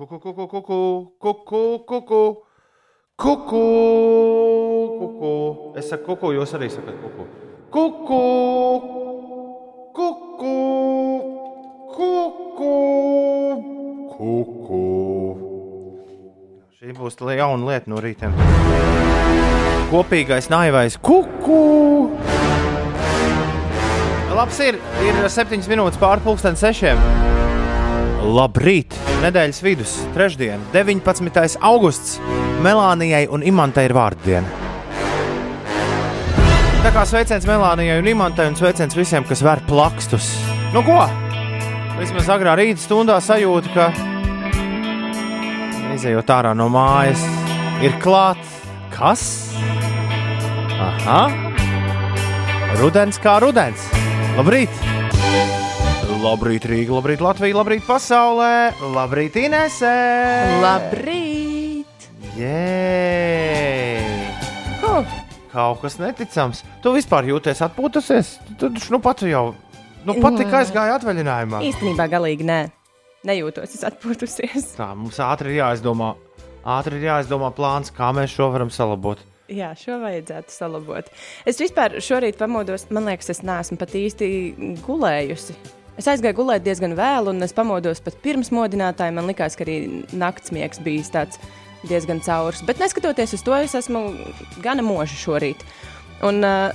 Kuku, kuku, kuku, kuku, kuku, kuku, kuku. Es saku kuku, jūs arī sakat kuku. Kuku, kuku, kuku, kuku. Šī būs jauna lieta no rīta. Kopīgais naivais kuku. Labs ir, ir 7 minūtes pārpusdienas sešiem. Labrīt! Nedēļas vidus, trešdiena, 19. augusts. Melānijai un Imantai ir vārdiena. Tā kā sveiciens Melānijai un Imantai un sveiciens visiem, kas ver plakstus. Nu ko? Vismaz agrā rīta stundā sajūta, ka izējot ārā no mājas, ir klāts kas? Aha! Rudens kā rudens! Labrīt! Labrīt, Rīga, labrīt, Latvija, labrīt, pasaulē, labrīt, Inesē! Labrīt! Jē! Kaut kas neticams. Tu vispār jūties atpūtusies? Tu taču nu pat jau, nu pat tik aizgāja atvaļinājumā. Īstenībā galīgi nē. Nejūtos, es atpūtusies. Tā, mums ātri ir jāizdomā, ātri ir jāizdomā plāns, kā mēs šo varam salabot. Jā, šo vajadzētu salabot. Es vispār šorīt pamodos, man liekas, es neesmu pat īsti gulējusi. Es aizgāju gulēt diezgan vēlu, un es pamodos pat pirms modinātāja. Man liekas, ka arī naktas miegs bija tāds diezgan caurs. Bet neskatoties uz to, es esmu gana moža šorīt. Un, uh,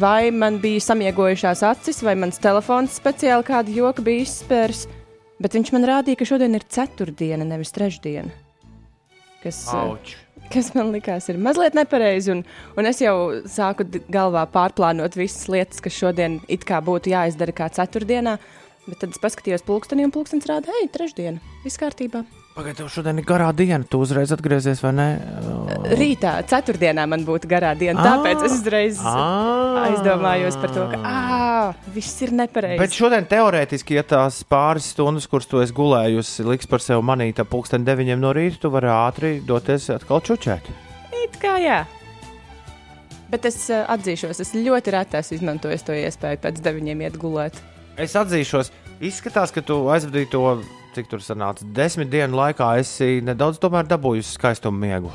vai man bija samiegojušās acis, vai mans telefons speciāli kādu joku bija izspērs, bet viņš man rādīja, ka šodien ir ceturtdiena, nevis trešdiena. Kas, uh, Auč! Kas man likās ir mazliet nepareizi. Un, un es jau sāku galvā pārplānot visas lietas, kas šodien it kā būtu jāizdara kā ceturtdienā. Bet tad es paskatījos pulksteni, un pulkstenis rāda, ej, trešdiena. Viss kārtībā. Pagaidā, tev šodien ir garā diena. Tu uzreiz atgriezies, vai ne? Rītā, ceturtdienā man būtu garā diena. Tāpēc es uzreiz aizdomājos par to, ka ā, viss ir nepareizi. Bet šodien teorētiski, ja tās pāris stundas, kuras tu esi gulējusi, liks par sevi manīt ap pulksten deviņiem no rīta, tu vari ātri doties atkal čučēt. It kā jā. Bet es atzīšos, es ļoti reti esmu izmantojis to iespēju pēc deviņiem iet gulēt. Es atzīšos, izskatās, ka tu aizvadīji to, cik tur sanāca, desmit dienu laikā. Esi nedaudz dabūjusi skaistumu miegu.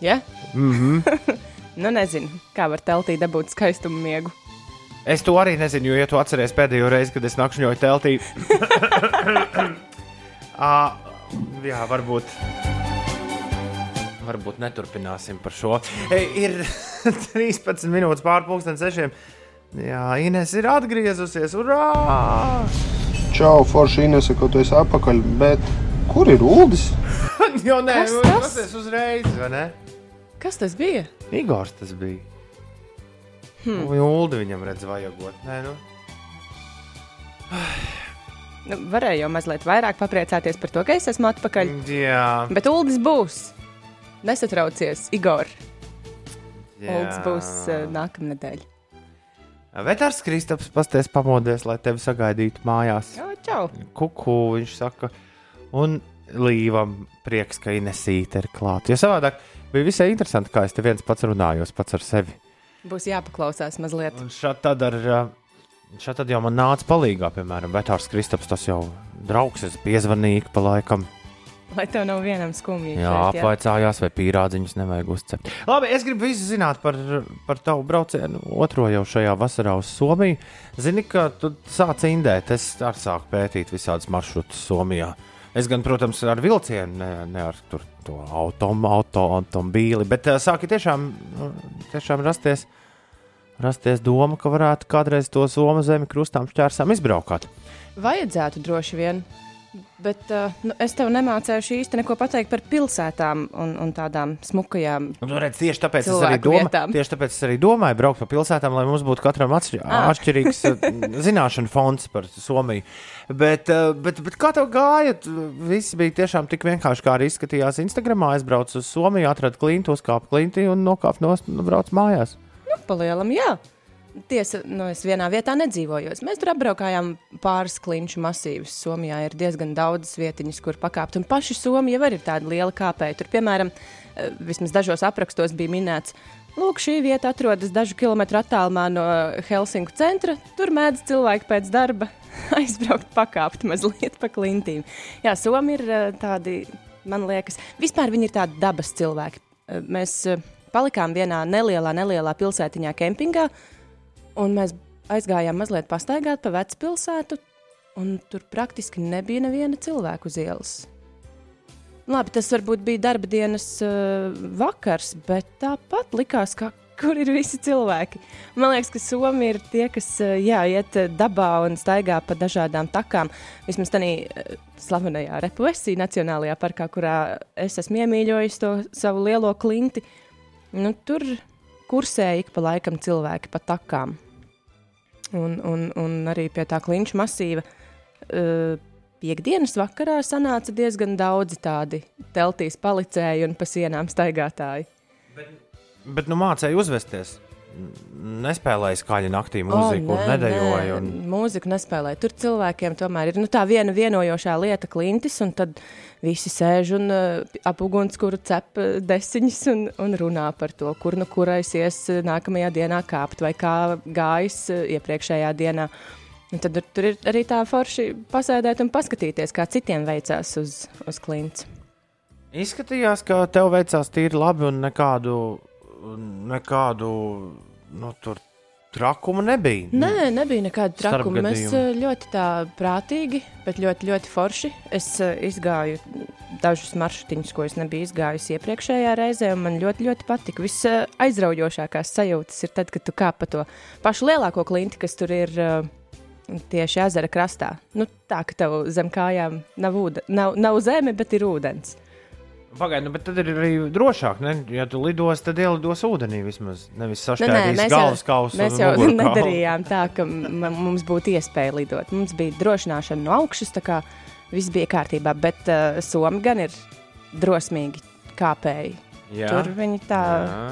Ja? Mm -hmm. Nu, nezinu, kā var teltī dabūt skaistumu miegu. Es to arī nezinu, jo, ja tu atceries pēdējo reizi, kad es nakšņoju teltī, à, jā, varbūt. Varbūt neturpināsim par šo. E, ir 13 minūtes pārpusdienas sešiem. Jā, Ines ir atgriezusies. Urā! Čau, Forši, Inese, ka tu esi atpakaļ, bet kur ir Uldis? Jo nē, Kas nu, tas? tas ir uzreiz, vai ne? Kas tas bija? Igors tas bija. Hmm. Ulu viņam redz vajagot. Nē, nu. Nu, varēja jau mazliet vairāk papriecāties par to, ka es esmu atpakaļ. Jā, Bet Uldis būs. Nesatraucies, Igor. jā. Uldis būs uh, nākamnedēļ. Vetārs Kristaps pasties pamodies, lai tevi sagaidītu mājās. Jā, čau! Kuku viņš saka, un līvam prieks, ka Inesīte ir klāta. Jo savādāk bija visai interesanti, kā es te viens pats runājos pats ar sevi. Būs jāpaklausās mazliet. Un šādi tad, ar, šādi tad jau man nāca palīdzīgā, piemēram, Vetārs Kristaps, tas jau draugs, es piezvanīju pa laikam. Lai tev nav vienam skumji. Jā, apvaicājās, vai pīrādziņus nevajag uzcept. Labi, es gribu visu zināt par, par tavu braucienu otro jau šajā vasarā uz Somiju. Zini, ka tu sāc indēt, es arī sāku pētīt visādus maršrutus Somijā. Es gan, protams, ar vilcienu, ne, ne ar tur, to autom, auto, automobīli, bet uh, sāki tiešām, tiešām rasties, rasties doma, ka varētu kādreiz to Somu zemi krustām šķērsām izbraukāt. Vajadzētu droši vien. Bet uh, nu, es tev nemācīju īsti neko pateikt par pilsētām un, un tādām smukajām. Nu, redz, tieši, tāpēc es vietām. tieši tāpēc es arī domāju, braukt pa pilsētām, lai mums būtu katram atšķir, Ah. atšķirīgs eh, zināšanu fonds par Somiju. Bet, eh, bet, bet kā tev gāja? Viss bija tiešām tik vienkārši, kā arī izskatījās Instagram. Aizbraucu uz Somiju, atradu klintu, uzkāpu klintī un nokāpu no un braucu mājās. Nu, palielam, jā. Tiesa, nu, es vienā vietā nedzīvoju. Mēs tur apbraukājām pāris klinšu masīvus. Somijā ir diezgan daudz vietiņas, kur pakāpt. Un paši Somija jau ir tāda liela kāpēja. Tur, piemēram, eh, vismaz dažos aprakstos bija minēts, Lūk, šī vieta atrodas dažu kilometru attālumā no Helsinku centra. Tur mēdz cilvēki pēc darba aizbraukt, pakāpt mazliet pa klintīm. Jā, Somija ir eh, tādi, man liekas, vispār viņi ir tādi dabas cilvēki. Eh, Mēs eh, palikām vienā nelielā, nelielā pilsētiņā, kempingā, un mēs aizgājām mazliet pastaigāt pa vecu pilsētu, un tur praktiski nebija neviena cilvēka uz ielas. Labi, tas varbūt bija darba dienas uh, vakars, bet tāpat likās, ka kur ir visi cilvēki. Man liekas, ka Somija ir tie, kas uh, jā, iet uh, dabā un staigā pa dažādām takām. Vismaz tādā slavenajā Repuesī Nacionālajā parkā, kurā es esmu iemīļojis to savu lielo klinti. Nu, tur kursēja ik pa laikam cilvēki pa takām. Un, un, un arī pie tā klinša masīva. Uh, piekdienas vakarā sanāca diezgan daudzi tādi teltīs palicēji un pa sienām staigātāji. Bet nu mācīja uzvesties. N- Nespēlēja skaļi naktī mūziku, oh, nedejoja. Un... Mūziku nespēlēja. Tur cilvēkiem tomēr ir nu, tā viena vienojošā lieta, klintis, un tad visi sēž un uh, ap ugunskura cep uh, desiņas un, un runā par to, kur nu kurais ies uh, nākamajā dienā kāpt vai kā gājis uh, iepriekšējā dienā. Un tad tur ir arī tā forši pasēdēt un paskatīties, kā citiem veicās uz, uz klints. Izskatījās, ka tev veicās tīri labi un nekādu, nekādu nu, tur trakumu nebija. Nē, nebija nekāda trakuma. Mēs eh, ļoti tā prātīgi, bet ļoti, ļoti forši. Es eh, izgāju dažus maršrutiņus, ko es nebiju izgājusi iepriekšējā reizē, un man ļoti, ļoti patika. Viss eh, aizraujošākās sajūtas ir tad, kad tu kāp pa to pašu lielāko klinti, kas tur ir. Tieši ezera krastā. Nu, tā ka tev zem kājām nav, ūde, nav, nav zeme, bet ir ūdens. Pagaidiet, nu, bet tad ir arī drošāk. Ne? Ja tu lidos, tad ielidos ūdenī vismaz. Nevis Nu, mēs galvas kausu. mēs un jau nedarījām tā, ka mums būtu iespēja lidot. Mums bija drošināšana no augšas, tā kā viss bija kārtībā. Bet uh, Somija gan ir drosmīgi kāpēji. Jā. Tur viņi tā. Jā.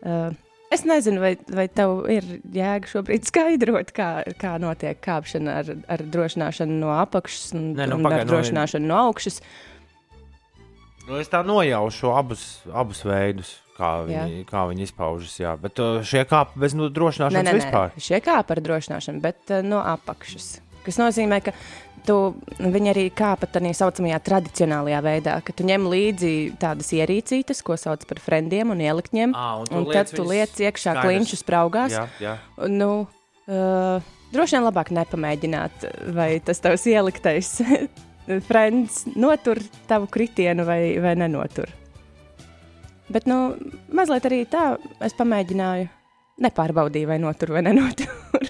Uh, es nezinu, vai, vai tev ir jēga šobrīd skaidrot, kā, kā notiek kāpšana ar, ar drošināšanu no apakšas un, Nē, nu, un pagaid, ar nu, drošināšanu no augšas. Nu, es tā nojaušu abus, abus veidus, kā Jā. viņi, kā viņi izpaužas. Jā. Bet uh, šie kāpi bez nu, Nē, drošināšanas nē, nē, vispār. šie kāpa ar drošināšanu, bet uh, no apakšas. Tas nozīmē, ka tu, viņi arī kāpa tādā saucamajā tradicionālajā veidā, ka tu ņem līdzi tādas ierīcītes, ko sauc par frendiem un ielikņiem. À, un tu un tad tu liec iekšā skaidrs. klinšu spraugās. Jā, jā. Nu, uh, droši vien labāk nepamēģināt, vai tas tavs ieliktais frends notur tavu kritienu vai, vai nenotur. Bet, nu, mazliet arī tā, es pamēģināju. Nepārbaudīju, vai notur vai nenotur.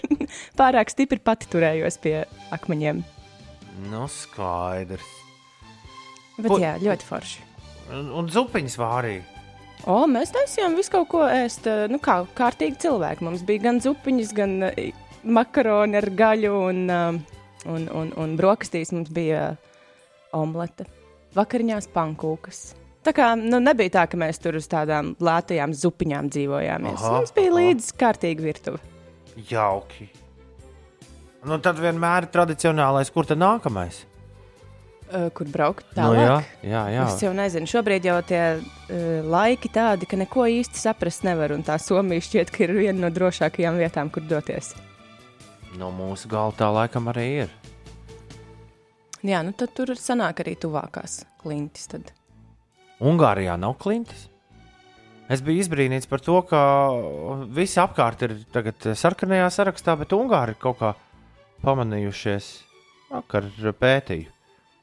Pārāk stipri pati turējos pie akmeņiem. Nu, skaidrs. Bet, Ko- jā, ļoti forši. Un, un zupiņas vārīja. O, mēs taisījām visu kaut ko ēst. Nu, kā kārtīgi cilvēki. Mums bija gan zupiņas, gan eh, makaroni ar gaļu un, eh, un, un, un brokastīs. Mums bija omlete, vakariņās pankūkas. Tā kā nu, nebija tā, ka mēs tur uz tādām lētajām zupiņām dzīvojāmies. Aha, Mums bija līdzi kārtīga virtuve. Jauki. Nu, tad vienmēr ir tradicionālais, kur tad nākamais? Uh, kur braukt Nu, tālāk? jā, jā, jā. Es jau nezinu, šobrīd jau tie uh, laiki tādi, ka neko īsti saprast nevar. Un tā Somija šķiet, ka ir viena no drošākajām vietām, kur doties. No mūsu gala tā laikam arī ir. Jā, nu tad tur sanāk arī tuvākās klintis. Tad. Ungārijā nav klintis. Es biju izbrīnīts par to, ka visi apkārt ir tagad sarkanajā sarakstā, bet Ungāri ir kaut kā pamanījušies, vakar pētīju.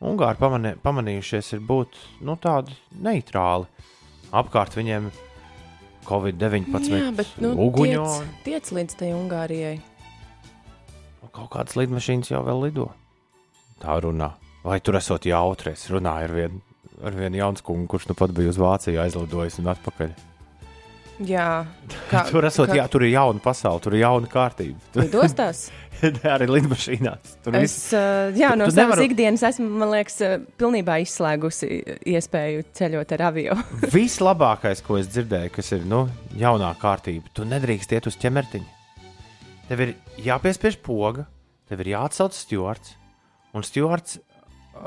Ungāri pamanī, pamanījušies ir būt nu, tādi neitrāli. Apkārt viņiem Covid-19 Jā, bet nu, uguņo. tiec, tiec līdz tai Ungārijai. Kaut kādas lidmašīnas jau vēl lido. Tā runā. Vai tur esot jautri? Es runāju ar vienu, ar vienu jaunu kungu, kurš nu pat bija uz Vāciju aizlidojis un atpakaļ. Jā, kā, Tur, esot, jā, tur ir jauna pasaule, tur ir jauna kārtība. Tur Lidostās? arī lidmašīnās. Tur Es viss uh, jā, Tu- no tu savas nevari- ikdienas esmu, man liekas, uh, pilnībā izslēgusi iespēju ceļot ar avio. vislabākais, ko es dzirdēju, kas ir nu, jaunā kārtība. Tu nedrīkst iet uz ķemertiņa. Tev ir jāpiespiež poga, tev ir jāatsauc stūrts. Un stūrts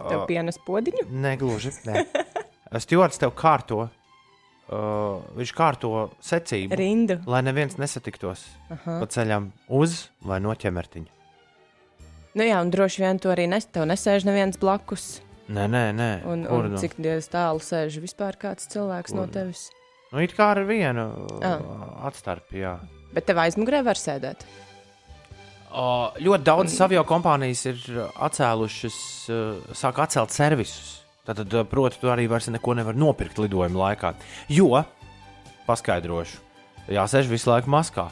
Tev pienes podiņu. negluži. Ne. Stūrts tev kārto uh, viņš kārto secību, Rindu. lai neviens nesatiktos Aha. pa ceļam uz vai no ķemertiņa. Nu jā, un droši vien tu arī nes, tev nesēž neviens blakus. Nē, nē, nē. Un, Kur un nu? cik tālu sēž vispār kāds cilvēks no Kur? tevis. Nu, it kā ar vienu Ah. uh, atstarpi, jā. Bet tev aizmugurē var sēdēt. O, ļoti daudz avio kompānijas ir uh, atcēlušas, uh, sāk atcelt servisus. Tad, uh, proti, tu arī vairs neko nevar nopirkt lidojuma laikā. Jo, paskaidrošu, jāsēž visu laiku maskā.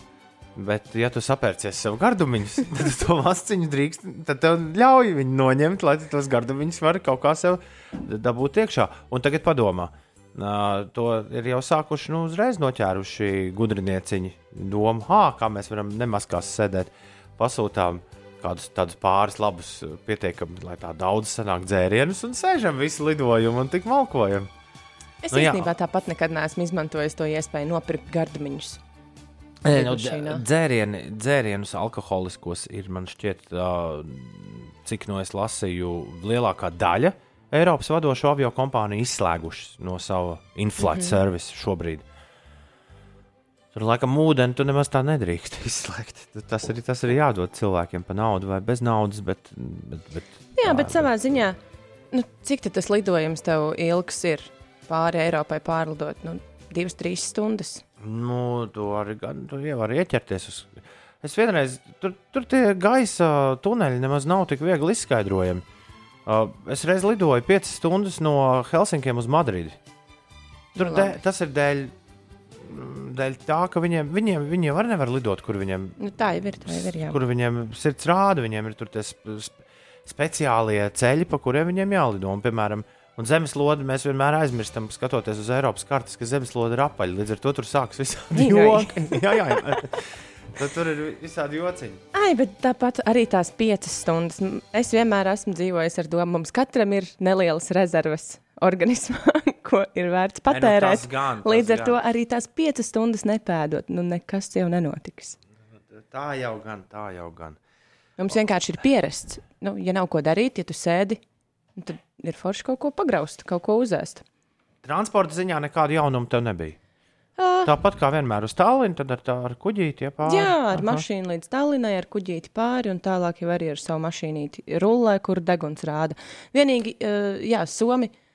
Bet, ja tu sapērcies sev gardumiņus, tad to masciņu drīkst, tad tev ļauj viņu noņemt, lai tos gardumiņus vari kaut kā sev dabūt iekšā. Un tagad padomā, uh, to ir jau sākuši nu, uzreiz noķēruši gudrinieciņi. Domu, ah, kā mēs varam nemaskās sēdēt, pasūtām kādus tādus pāris labus, uh, pietiekami, lai tā daudz sanāk dzērienus un sēžam visu lidojumu un tik malkojam. Es Nu nu, jā. īstenībā tāpat nekad neesmu izmantojis to iespēju nopirkt gardumiņus. Nē, nu, dzērieni, dzērienus alkoholiskos ir, man šķiet, uh, cik no es lasīju, lielākā daļa Eiropas vadošo avio kompāniju izslēgušas no sava inflācijas mm -hmm. servisa šobrīd. Tur laikam ūdeni tu nemaz tā nedrīkst izslēgt. Tas ir, tas ir jādod cilvēkiem par naudu vai bez naudas. Bet, bet, bet, Jā, tā, bet savā ziņā, nu, cik tas lidojums tev ilgs ir pāri Eiropai pārlidot? Nu, divas, trīs stundas. Nu, tu arī gan tu jau vari ieķerties. Uz... Es vienreiz tur, tur tie gaisa tuneļi nemaz nav tik viegli izskaidrojami. Uh, es reiz lidoju 5 stundas no Helsinkiem uz Madridi. Tur Nu, dē, tas ir dēļ, dēļ tā, ka viņiem, viņiem, viņiem arī nevar lidot, kur viņiem, Nu, tā jau ir. Tā jau ir jā. kur viņiem sirds rāda. Viņiem ir tur tie sp sp speciālie ceļi, pa kuriem viņiem jālido. Un, piemēram, un zemeslode mēs vienmēr aizmirstam, skatoties uz Eiropas kartes, ka zemeslode ir apaļa. Līdz ar to tur sākas visādi joki. jā, jā, jā. Tad tur ir visādi jociņi. Ai, bet tāpat arī tās piecas stundas. Es vienmēr esmu dzīvojis ar domu, mums katram ir nelielas rezerves organismā, ko ir vērts patērēt. tas gan, Līdz ar gan. to arī tās piecas stundas nepēdot. Nu, nekas jau nenotiks. Tā jau gan, tā jau gan. Mums vienkārši ir pierasts. Nu, ja nav ko darīt, ja tu sēdi, nu, tad ir forši kaut ko pagraust, kaut ko uzēst. Transporta ziņā nekādu jaunumu tev nebija. Ā. Tāpat kā vienmēr uz tālruni, tad ar, tā, ar kuģīti iepāri. Jā, ar mašīnu līdz Tallinai, ar kuģīti pāri un tālāk jau arī ar savu mašīnīti rullē, kur deguns rāda. Vienīgi, eh, jā, Somi, eh,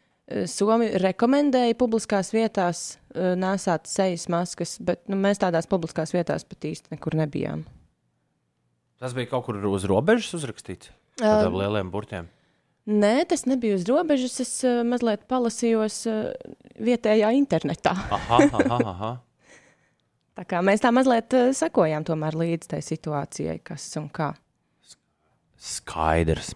Somi rekomendēja publiskās vietās eh, nesāt sejas maskas, bet nu, mēs tādās publiskās vietās pat īsti nekur nebijām. Tas bija kaut kur uz robežas uzrakstīts. Tādiem lieliem burtiem. Nē, tas nebija uz robežas. Es uh, mazliet palasījos uh, vietējā internetā. Aha, aha, aha. Tā kā mēs tā mazliet uh, sekojām tomēr līdz tai situācijai, kas un kā. Skaidrs.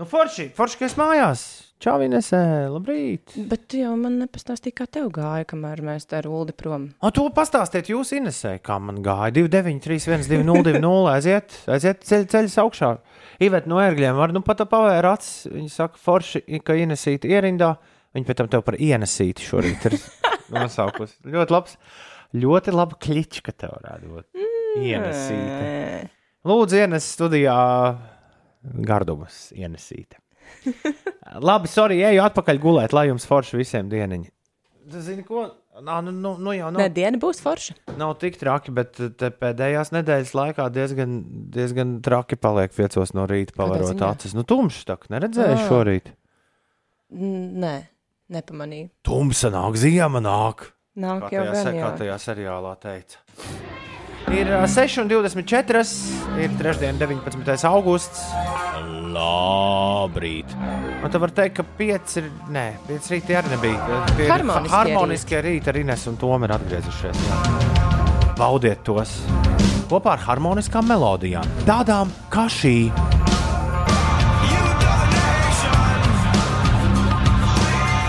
Nu, forši, forši, ka es mājās. Čau, Inesē, labrīt. Bet tu jau man nepastāstīji, kā tev gāja, kamēr mēs te ar Ulu prom. O, to pastāstiet jūs, Inesē, kā man gāja. 2931, 202, aiziet, aiziet ceļ, ceļš augšā. Ivet no ērgļiem var nu pat pavērt acis. Viņi saka, forši, ka ienesīti ierindā. Viņi pēc tam tev par ienesīti šorīt ir nosaukusi. Ļoti labs, ļoti laba klička tev varētu būt. Ienesīti. Lūdzu, ienes studijā gardumus, ienesīti. Labi, sorry, eju atpakaļ gulēt, lai jums forši visiem dieniņi. Tu zini, ko? Nā, nu, nu, nu jau Nē, nav, diena būs forša. nav tik traki, bet pēdējās nedēļas laikā diezgan, diezgan traki paliek piecos no rīta, pavarot acis. Nu, tumšs tā, neredzēju Ā. šorīt. Nē, nepamanīju. Tumsa nāk, ziema nāk. Nāk Kā jau tajā, gan, se- kā jā. tajā seriālā teica. Ir ā, 6,24. Ir trešdiena, 19. augusts. Labrīt. Man te var teikt, ka 5 ir. Nē, 5 rītā arī nebija. Tie Harmoniskie harmoniskie rīti ar Ines un Tomu ir atgriezušies. Jā. Baudiet tos kopā ar harmoniskām melodijām, tādām kā šī.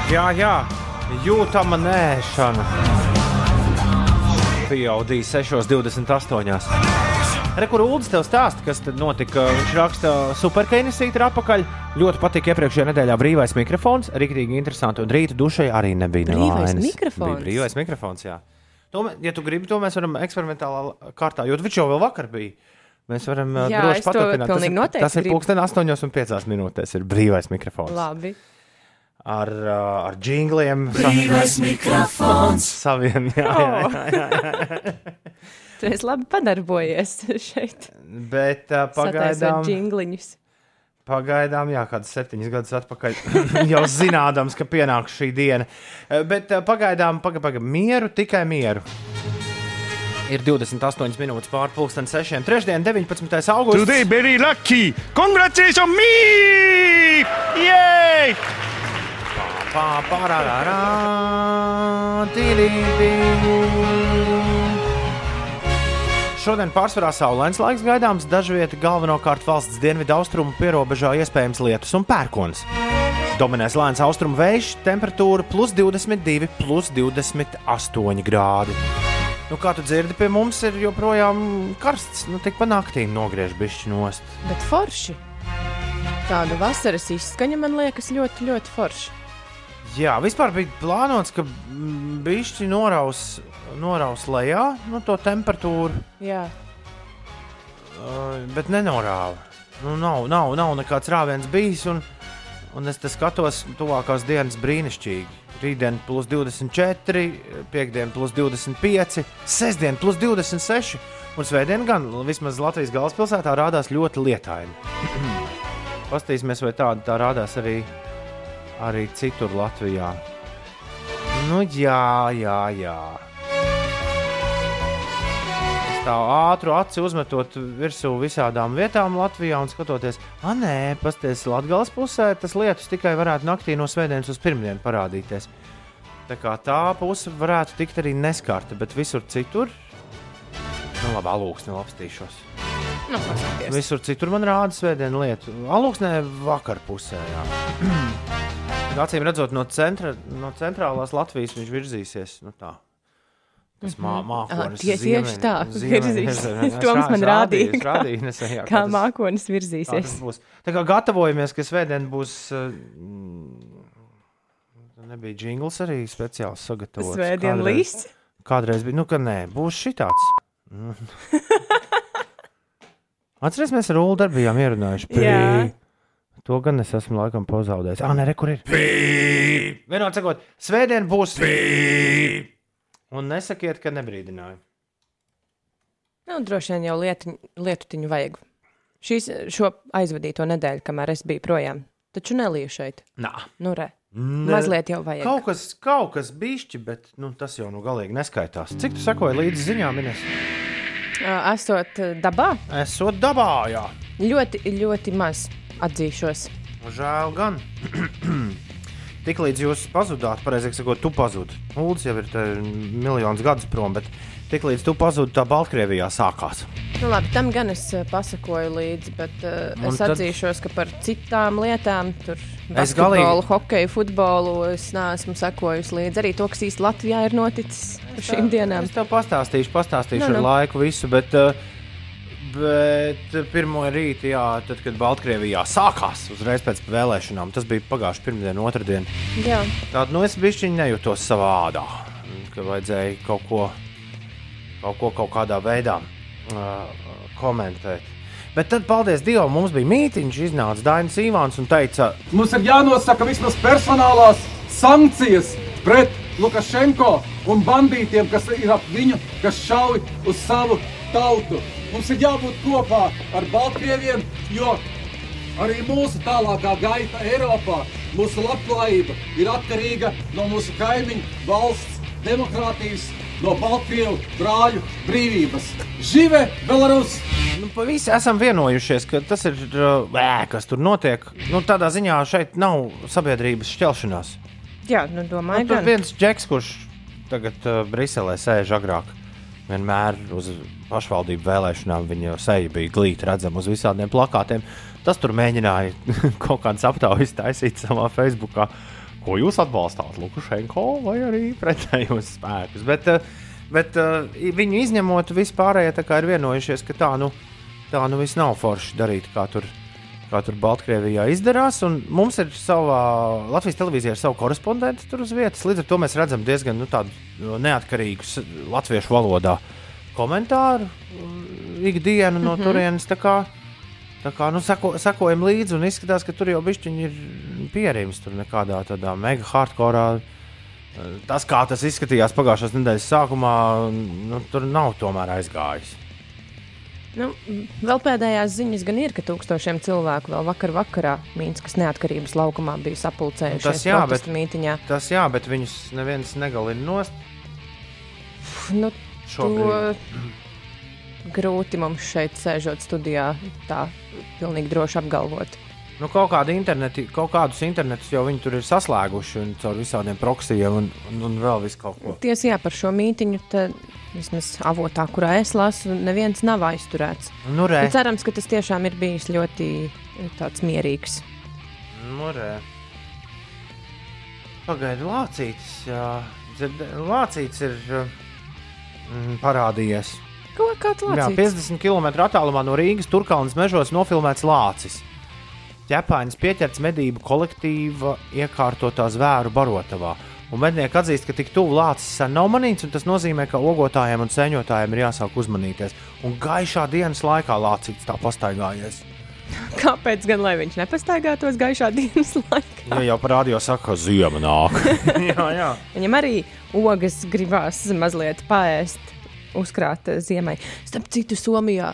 Jā, jā, jūtama nēšana. Pieaudīja 6,28. Rekur Ulas tev stāsta, kas tad notika. Viņš raksta, superkainisīt ir atpakaļ. Ļoti patīk iepriekšējā nedēļā brīvais mikrofons. Rīktīgi interesanti. Un rīta dušai arī nebija Brīvais nelaimes. mikrofons? Bija brīvais mikrofons, jā. To, ja tu gribi, to mēs varam eksperimentālā kārtā, jo viņš jau vēl vakar bija. Mēs varam Jā, droši es to paturpināt. Tas ir, tas ir pulksten 8 un 5 minūtēs. Ir brīvais mikrofons. Labi. Ar, uh, ar jingliem. Brīvais mikrofons. Saviem, jā, jā, jā, jā. Tu esi labi padarbojies šeit. Bet uh, pagaidām, jingliņus. pagaidām, jā, kāds septiņus gadus atpakaļ, jau zinādams, ka pienāks šī diena. Bet uh, pagaidām, pagaidām, paga, mieru, tikai mieru. Ir 28 minūtes pārpusdienas sešiem. Trešdien, 19. augusts. Today very lucky. Congratulations me! Yay! Šodien pārsvarā saulains laiks gaidāms, dažviet galvenokārt valsts dienvidu austrumu pierobežā iespējams lietus un pērkons. Dominēs lēns austrumu vējš, temperatūra plus 22, plus 28 grādi. Nu, kā tu dzirdi, pie mums ir joprojām karsts. Nu, tik pa naktīm nogriež bišķi nost. Bet forši. Tāda vasaras izskaņa man liekas ļoti, ļoti forša. Jā, vispār bija plānots, ka bišķi noraus, noraus lejā no to temperatūru. Jā, Uh, bet nenorāva. Nu, nav, nav, nav nekāds rāviens bijis, un, un es skatos, tuvākās dienas brīnišķīgi. Rītdien plus 24, piekdien plus 25, sestdien plus 26, un svētdien gan vismaz Latvijas galvaspilsētā rādās ļoti lietaini. Pastīsimies, vai tāda tā rādās arī, arī citur Latvijā. Nu, jā, jā, jā. Es tā ātru aci uzmetot virsū visādām vietām Latvijā un skatoties, ah, nē, pasties Latvijas pusē, tas lietus tikai varētu naktī no svētdienas uz pirmdienu parādīties. Tā kā tā puse varētu tikt arī neskarta, bet visur citur, nu, labi, alūksni lapstīšos. Nu. Visur citur man rāda svētdienu lietu. Alūksnē vakar pusē, jā. Acīm redzot, no, centra, no centrālās Latvijas viņš virzīsies. Nu, tā. Tas mā, mākonis Ah, tie tieši tā, ziemeņ- virzīs. ziemeņ- es Toms man rādīja, rādīju, kā- rādīju nesen, jā, Kā tas- mākonis virzīsies. būs. Tā kā gatavojamies, ka svētdien būs. uh, mm, Nebija jingls arī speciāls sagatavots. Svētdien Kādreiz- līsts. Kādreiz bija, nu, ka nē, būs šitāds. Atcerieties, mēs ar Ulu bijām ierunājuši. Jā. Pī. To gan es esmu laikam pazaudējis. Ah, nē, re, kur ir? Vienot sakot, svētdien būs. Un nesakiet, ka nebrīdināju. Nu, droši vien jau lietu, lietutiņu vajag. Šīs, šo aizvadīto nedēļu, kamēr es biju projām. Taču neliju šeit. Nā. Nu, re. Ne- Mazliet jau vajag. Kaut kas, kaut kas bišķi, bet nu, tas jau nu galīgi neskaitās. Cik tu sekoji līdzi ziņām, Ines? Esot dabā, Esot dabā, jā. ļoti, ļoti maz atzīšos. Žēl gan. Tiklīdz jūs pazudāt, pareizāk sakot, tu pazudi. Uldis jau ir te miljonus gadus prom, bet tiklīdz tu pazudi, tā Baltkrievijā sākās. Nu, labi, tam gan es ā, pasakoju līdzi, bet uh, Un es tad- atzīšos, ka par citām lietām, tur Es galīgi- hokeju, futbolu, es neesmu sekojusi līdzi. Arī to, kas īsti Latvijā ir noticis šīm dienām. Es tev pastāstīšu, pastāstīšu Nu, nu, nu. ar laiku visu, bet, uh, bet pirmo rītu, jā, tad, kad Baltkrievijā sākās uzreiz pēc vēlēšanām, tas bija pagājuši pirmdien, otrdien. Jā, Tādu nu es bišķiņu nejūtos savā ādā, ka vajadzēja kaut ko, kaut ko kaut kādā veidā uh, komentēt. Bet tad, paldies Dievam, mums bija mītīņš, iznāca Dainis Ivāns un teica, Mums ir jānosaka vismaz personālās sankcijas pret Lukašenko un bandītiem, kas ir ap viņu, kas šauj uz savu tautu. Mums ir jābūt kopā ar Baltkrieviem, jo arī mūsu tālākā gaita Eiropā, mūsu labklājība ir atkarīga no mūsu kaimiņu valsts demokrātijas, no Baltkrievu brāļu brīvības. Žive Belarus! nu, pa visi esam vienojušies, ka tas ir, uh, ē, kas tur notiek. Nu, tādā ziņā šeit nav sabiedrības šķelšanās. jā nu, Nu, domāju, tur gan. viens džeks, kurš tagad uh, Briselē sēž agrāk, vienmēr uz pašvaldību vēlēšanām viņa seja bija glīta redzama uz visādiem plakātiem. Tas tur mēģināja kaut kādas aptaujas taisīt savā Facebookā. Ko jūs atbalstāt, Lukašenko vai arī pretējos spēkus? Bet, uh, bet uh, viņu izņemot, vispārējie ir vienojušies, ka tā nu, tā nu viss nav forši darīt, kā tur kā tur Baltkrievijā izdarās. un Mums ir sava Latvijas televīzija ar savu korespondentu tur uz vietas. Līdz ar to mēs redzam diezgan nu, tādu no, neatkarīgu s- latviešu valodā komentāru uh, ikdienu no turienes. tā kā, Tā kā nu, sako, sakojam līdzi, un izskatās, ka tur jau bišķiņi ir pierīms. Tur nekādā tādā mega hardcore. Tas, kā tas izskatījās pagājušās nedēļas sākumā, nu, tur nav tomēr aizgājis. Nu, vēl pēdējās ziņas gan ir, ka tūkstošiem cilvēku vēl vakar vakarā Mīnskas neatkarības laukumā bija sapulcējušies Nu, Tas jā, bet- mītiņā. Tas jā, bet viņus neviens negalina nost. Nu, Šobrīd. to grūti mums šeit sēžot studijā tā pilnīgi droši apgalvot. Nu, kaut, kādi interneti, kaut kādus internetus jau viņi tur ir saslēguši un caur visādiem proksijiem un, un, un vēl visu kaut ko. Tiesa, jā, par šo mītiņu, tad vismaz avotā, kurā es lasu, neviens nav aizturēts. Nu, re, Nu, cerams, ka tas tiešām ir bijis ļoti eh, tāds mierīgs. nu, re. Pagaidu, Lācītis, jā. Lācītis ir mm, parādījies. Ko kāds Jā, lācīts? 50 km attālumā no Rīgas Turkalnas mežos nofilmēts lācis. Ķepāņas pieķerts medību kolektīva iekārtotā zvēru barotavā. Un mednieki atzīst, ka tik tuvu lācis sen nav manīts, un tas nozīmē, ka ogotājiem un sēņotājiem ir jāsāk uzmanīties. Un gaišā dienas laikā lācīts tā pastaigājies. Kāpēc gan lai viņš nepastaigātos gaišā dienas laikā? Ja jau parādījās, saka, ka ziema nāk. jā, jā. Viņam arī ogas gribās mazliet paēst, uzkrāt eh, ziemai. Starp citu, Somijā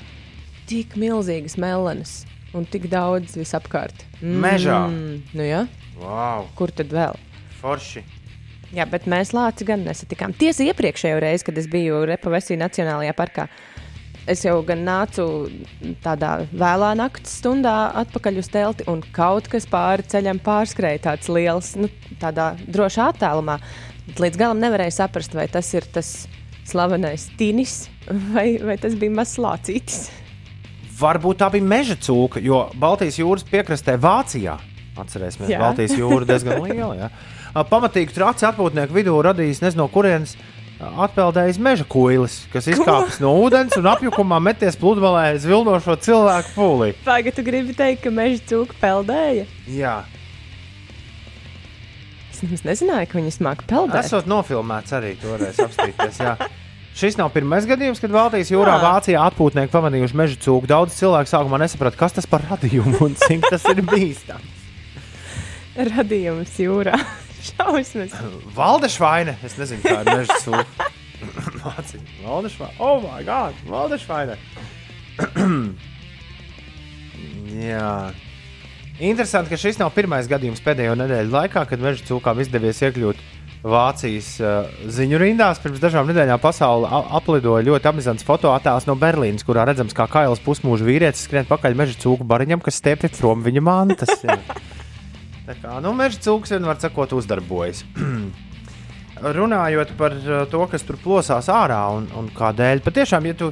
tik milzīgas melenes un tik daudz visapkārt. Mežā? Nu, jā, Wow, kur tad vēl? forši. Jā, bet mēs lāci gan nesatikām. Tiesa iepriekšējo reizi, kad es biju Repavesī Nacionālajā parkā. Es jau gan nācu tādā vēlā naktas stundā atpakaļ uz telti, un kaut kas pāri ceļam pārskrēja tāds liels, nu, tādā drošā attālumā. Līdz galam nevarēju saprast, vai tas ir tas slavenais tinis vai, vai tas bija mazs lācītis. Varbūt tā bija meža cūka, jo Baltijas jūras piekrastē Vācijā. Atcerēsimies, ka Baltijas jūra diezgan liela. Jā. Ā, Pamatīgu traci atpūtnieku vidū radījis nezinu, no kurienes atpeldējis meža kuilis, kas izkāpis no ūdens un apjukumā meties pludmalē zvilnošo cilvēku pūlī. Pagaidzi, tu gribi teikt, ka meža cūka peldēja? Jā, Es nezināju, ka viņas māca peldēt. esot nofilmēts arī toreiz apstīties. Jā. Šis nav pirmais gadījums, kad Baltijas jūrā Jā. Vācijā atpūtnieki pamanījuši meža cūku. Daudz cilvēku sākumā nesaprata, kas tas par radījumu un cik tas ir bīstams. radījums jūrā. Šausmas. Valdešvaine. Es nezinu, kā ir meža sūkņa. Valdešvaine. Oh, my God! Valdešvaine. Jā. Interesanti, ka šis nav pirmais gadījums pēdējo nedēļu laikā, kad meža cūkām izdevies iekļūt Vācijas uh, ziņu rindās. Pirms dažām nedēļām pasaule a- aplidoja ļoti amizants fotoattēls no Berlīnas, kurā redzams, kā kails pusmūža vīrietis skrien pakaļ meža cūku bariņam, kas stiepjas prom viņa mantas. Tā kā nu, meža cūks vienmēr sakot, uzdarbojas. Runājot par uh, to, kas tur plosās ārā un, un kādēļ, patiešām, ja tu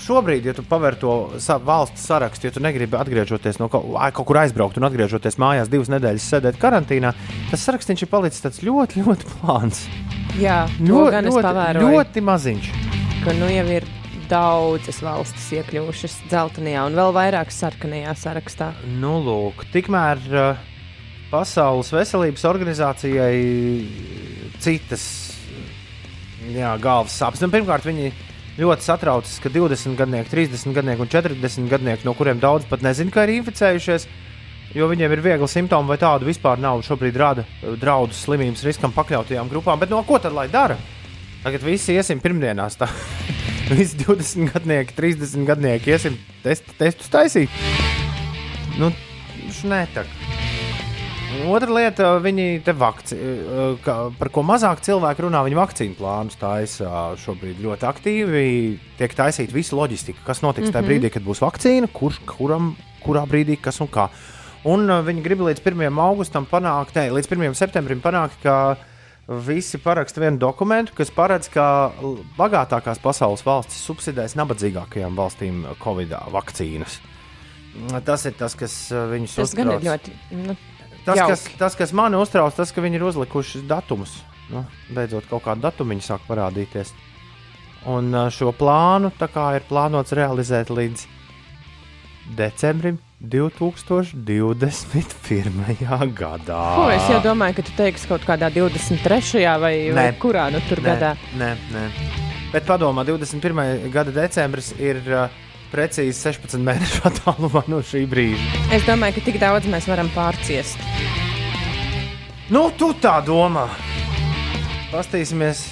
šobrīd, ja tu paver to sa valsts sarakstu, ja tu negribi atgriezties no kaut, ai, kaut kur aizbraukt un atgriezties mājās divas nedēļas sēdēt karantīnā, tas saraksts ir palicis tāds ļoti, ļoti plāns. Jā, Ļoti, ļoti, ļoti maziņš. ka nu jau ir daudzas valstis iekļuvušas dzeltenajā un vēl vairāk sarkanajā sarakstā. Nu, lūk, tikmēr uh, Pasaules veselības organizācijai citas jā, galvas sāpes. Nu, pirmkārt, viņi ļoti satraucas, ka 20 gadnieki, 30 gadnieki un 40 gadnieki, no kuriem daudz pat nezina, ka ir inficējušies, jo viņiem ir viegli simptomi vai tādu vispār nav. Šobrīd rada eh, draudus slimības riskam pakļautajām grupām. Bet no ko tad lai dara? Tagad visi iesim pirmdienās. tā. Visi 20 gadnieki, 30 gadnieki iesim test, testus taisīt. Nu, nē, tā. Otra lieta, viņi te vakci, ka, par ko mazāk cilvēku runā, viņi vakcīnu plānus taisa šobrīd ļoti aktīvi. Tiek taisīta visa loģistika, kas notiks mm -hmm. tajā brīdī, kad būs vakcīna, kurš, kuram, kurā brīdī, kas un kā. Un uh, viņi grib līdz 1. augustam panākt, ne, līdz 1. septembrim panākt, ka visi paraksta vienu dokumentu, kas paredz, ka bagātākās pasaules valstis subsidēs nabadzīgākajām valstīm Covid vakcīnas. Tas ir tas, kas uh, viņus Tas gan ir uztrauc. ļoti. Nu, Tas kas, tas, kas mani uztrauc, tas, ka viņi ir uzlikuši datumus. Nu, beidzot, kaut kāda datuma viņi sāk parādīties. Un šo plānu ir plānots realizēt līdz decembrim 2021. gadā. Ko es jau domāju, ka tu teiksi kaut kādā 23. vai, vai Nē. kurā nu tur Nē, gadā. Nē, nē. Bet padomā, 21. gada decembris ir uh, precīzi 16 mēnešu attālumā no šī brīža. Es domāju, ka tik daudz mēs varam pārciest. Nu, tu tā domā. Pastīsimies,